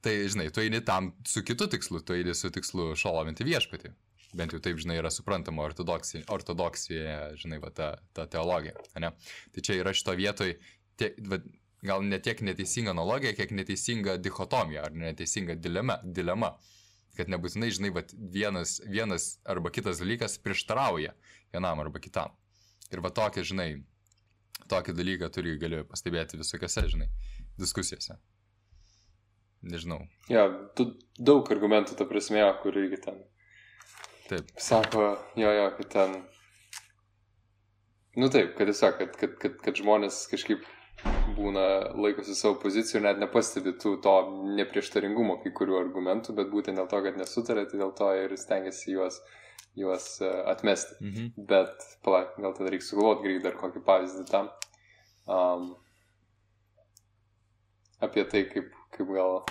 tai, žinai, tu eini tam su kitu tikslu, tu eini su tikslu šalovinti viešpatį. Bent jau taip, žinai, yra suprantama ortodoksija, ortodoksija žinai, va, ta, ta teologija. Ne? Tai čia yra šito vietoj, tie, va, gal ne tiek neteisinga analogija, kiek neteisinga dichotomija ar neteisinga dilema. dilema kad nebūtinai, žinai, bet vienas, vienas arba kitas dalykas prieštarauja vienam arba kitam. Ir va tokia, žinai, tokį dalyką turi gali pastebėti visokiose, žinai, diskusijose. Nežinau. Ja, tu, daug argumentų, ta prasme, kur irgi ten. Taip. Sako, jo, jo, kad ten. Nu taip, kad tiesiog, kad, kad, kad, kad žmonės kažkaip būna laikosi savo pozicijų ir net nepastebi tų to neprieštaringumo kai kurių argumentų, bet būtent dėl to, kad nesutarė, tai dėl to ir stengiasi juos, juos e, atmesti. Mhm. Bet, pala, gal tada reikia sugalvoti greitai dar kokį pavyzdį tam. Um, apie tai, kaip, kaip gal...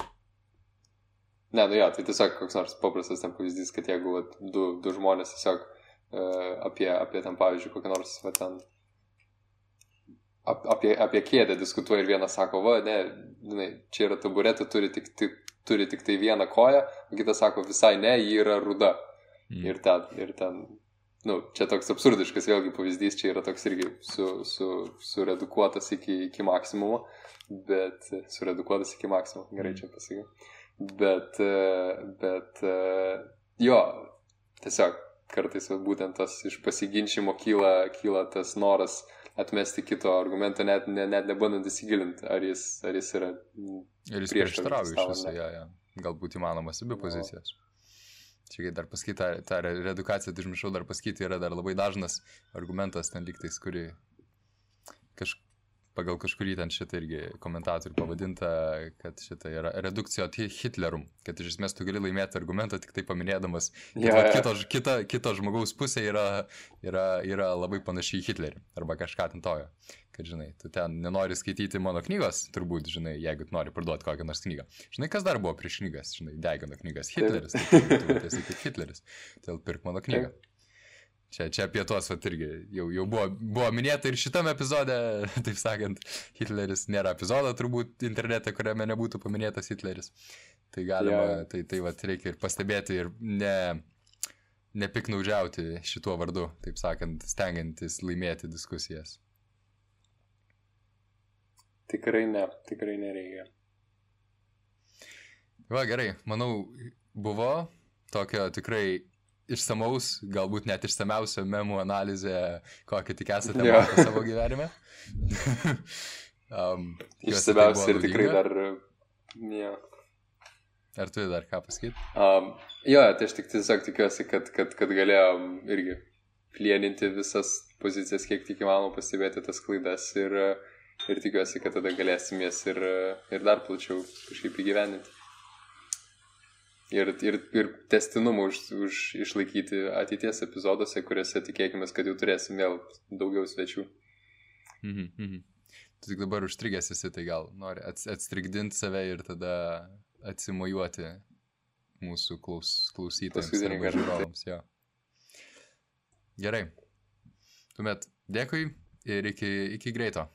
Ne, nu jo, tai tiesiog koks nors paprastas ten pavyzdys, kad jeigu vat, du, du žmonės tiesiog uh, apie, apie ten, pavyzdžiui, kokią nors, va, ten, ap, apie, apie kėdę diskutuoja ir vienas sako, va, ne, žinai, čia yra taburetė, turi tik, tik, turi tik tai vieną koją, o kitas sako, visai ne, ji yra ruda. Mm. Ir ten, ir ten, nu, čia toks absurdiškas vėlgi pavyzdys, čia yra toks irgi su, su, suredukuotas iki, iki maksimumo, bet suredukuotas iki maksimumo, gerai čia pasakiau. Bet, bet jo, tiesiog kartais būtent tas iš pasiginčimo kyla, kyla tas noras atmesti kito argumentą, net, ne, net nebandant įsigilinti, ar jis, ar jis yra. Ir jis prieštarauja iš viso, ja, ja. galbūt įmanomas abi pozicijas. Čia kai dar pasakyti, tą, tą reedukaciją, tai užmiršau dar pasakyti, yra dar labai dažnas argumentas ten liktais, kuri kaž, pagal kažkurį ten šitą irgi komentatorių pavadinta, kad šitą yra redukcijo Hitlerum, kad iš esmės tu gali laimėti argumentą tik tai paminėdamas, kad yeah. ja. kito, kita, kito žmogaus pusė yra, yra, yra labai panaši į Hitlerį arba kažką ten tojo. Kad, žinai, tu ten nenori skaityti mano knygos, turbūt, žinai, jeigu nori parduoti kokią nors knygą. Žinai, kas dar buvo prieš knygas, žinai, degino knygas Hitleris, tai tu, tu esi kaip Hitleris, tai pirk mano knygą. Čia, čia apie tuos, va, irgi jau, jau buvo, buvo minėta ir šitame epizode, taip sakant, Hitleris nėra epizodo turbūt internete, kuriame nebūtų paminėtas Hitleris. Tai galima, Jo. tai, tai va, reikia ir pastebėti ir ne, nepiknaudžiauti šituo vardu, taip sakant, stengiantis laimėti diskusijas. Tikrai ne, tikrai nereikia. Va, gerai, manau, buvo tokio tikrai išsamaus, galbūt net išsamiausio memų analizė, kokią tik esate Jo. matę savo gyvenime. um, tikiuosi, tai ir tikrai dar. Ja. Ar turi dar ką pasakyti? Um, jo, tai aš tik tiesiog tikiuosi, kad, kad, kad galėjom irgi plieninti visas pozicijas, kiek tik įmanoma pastebėti tas klaidas ir, ir tikiuosi, kad tada galėsim jas ir, ir dar plačiau kažkaip įgyveninti. Ir, ir, ir testinumą už, už išlaikyti ateities epizoduose, kuriuose tikėkime, kad jau turėsim vėl daugiau svečių. Mhm, mhm. Tu tik dabar užstrigęs esi, tai gal nori ats, atstrigdinti save ir tada atsimojuoti mūsų klaus, klausytojams žiūrovams. Jo. Gerai. Tuomet dėkui ir iki, iki greito.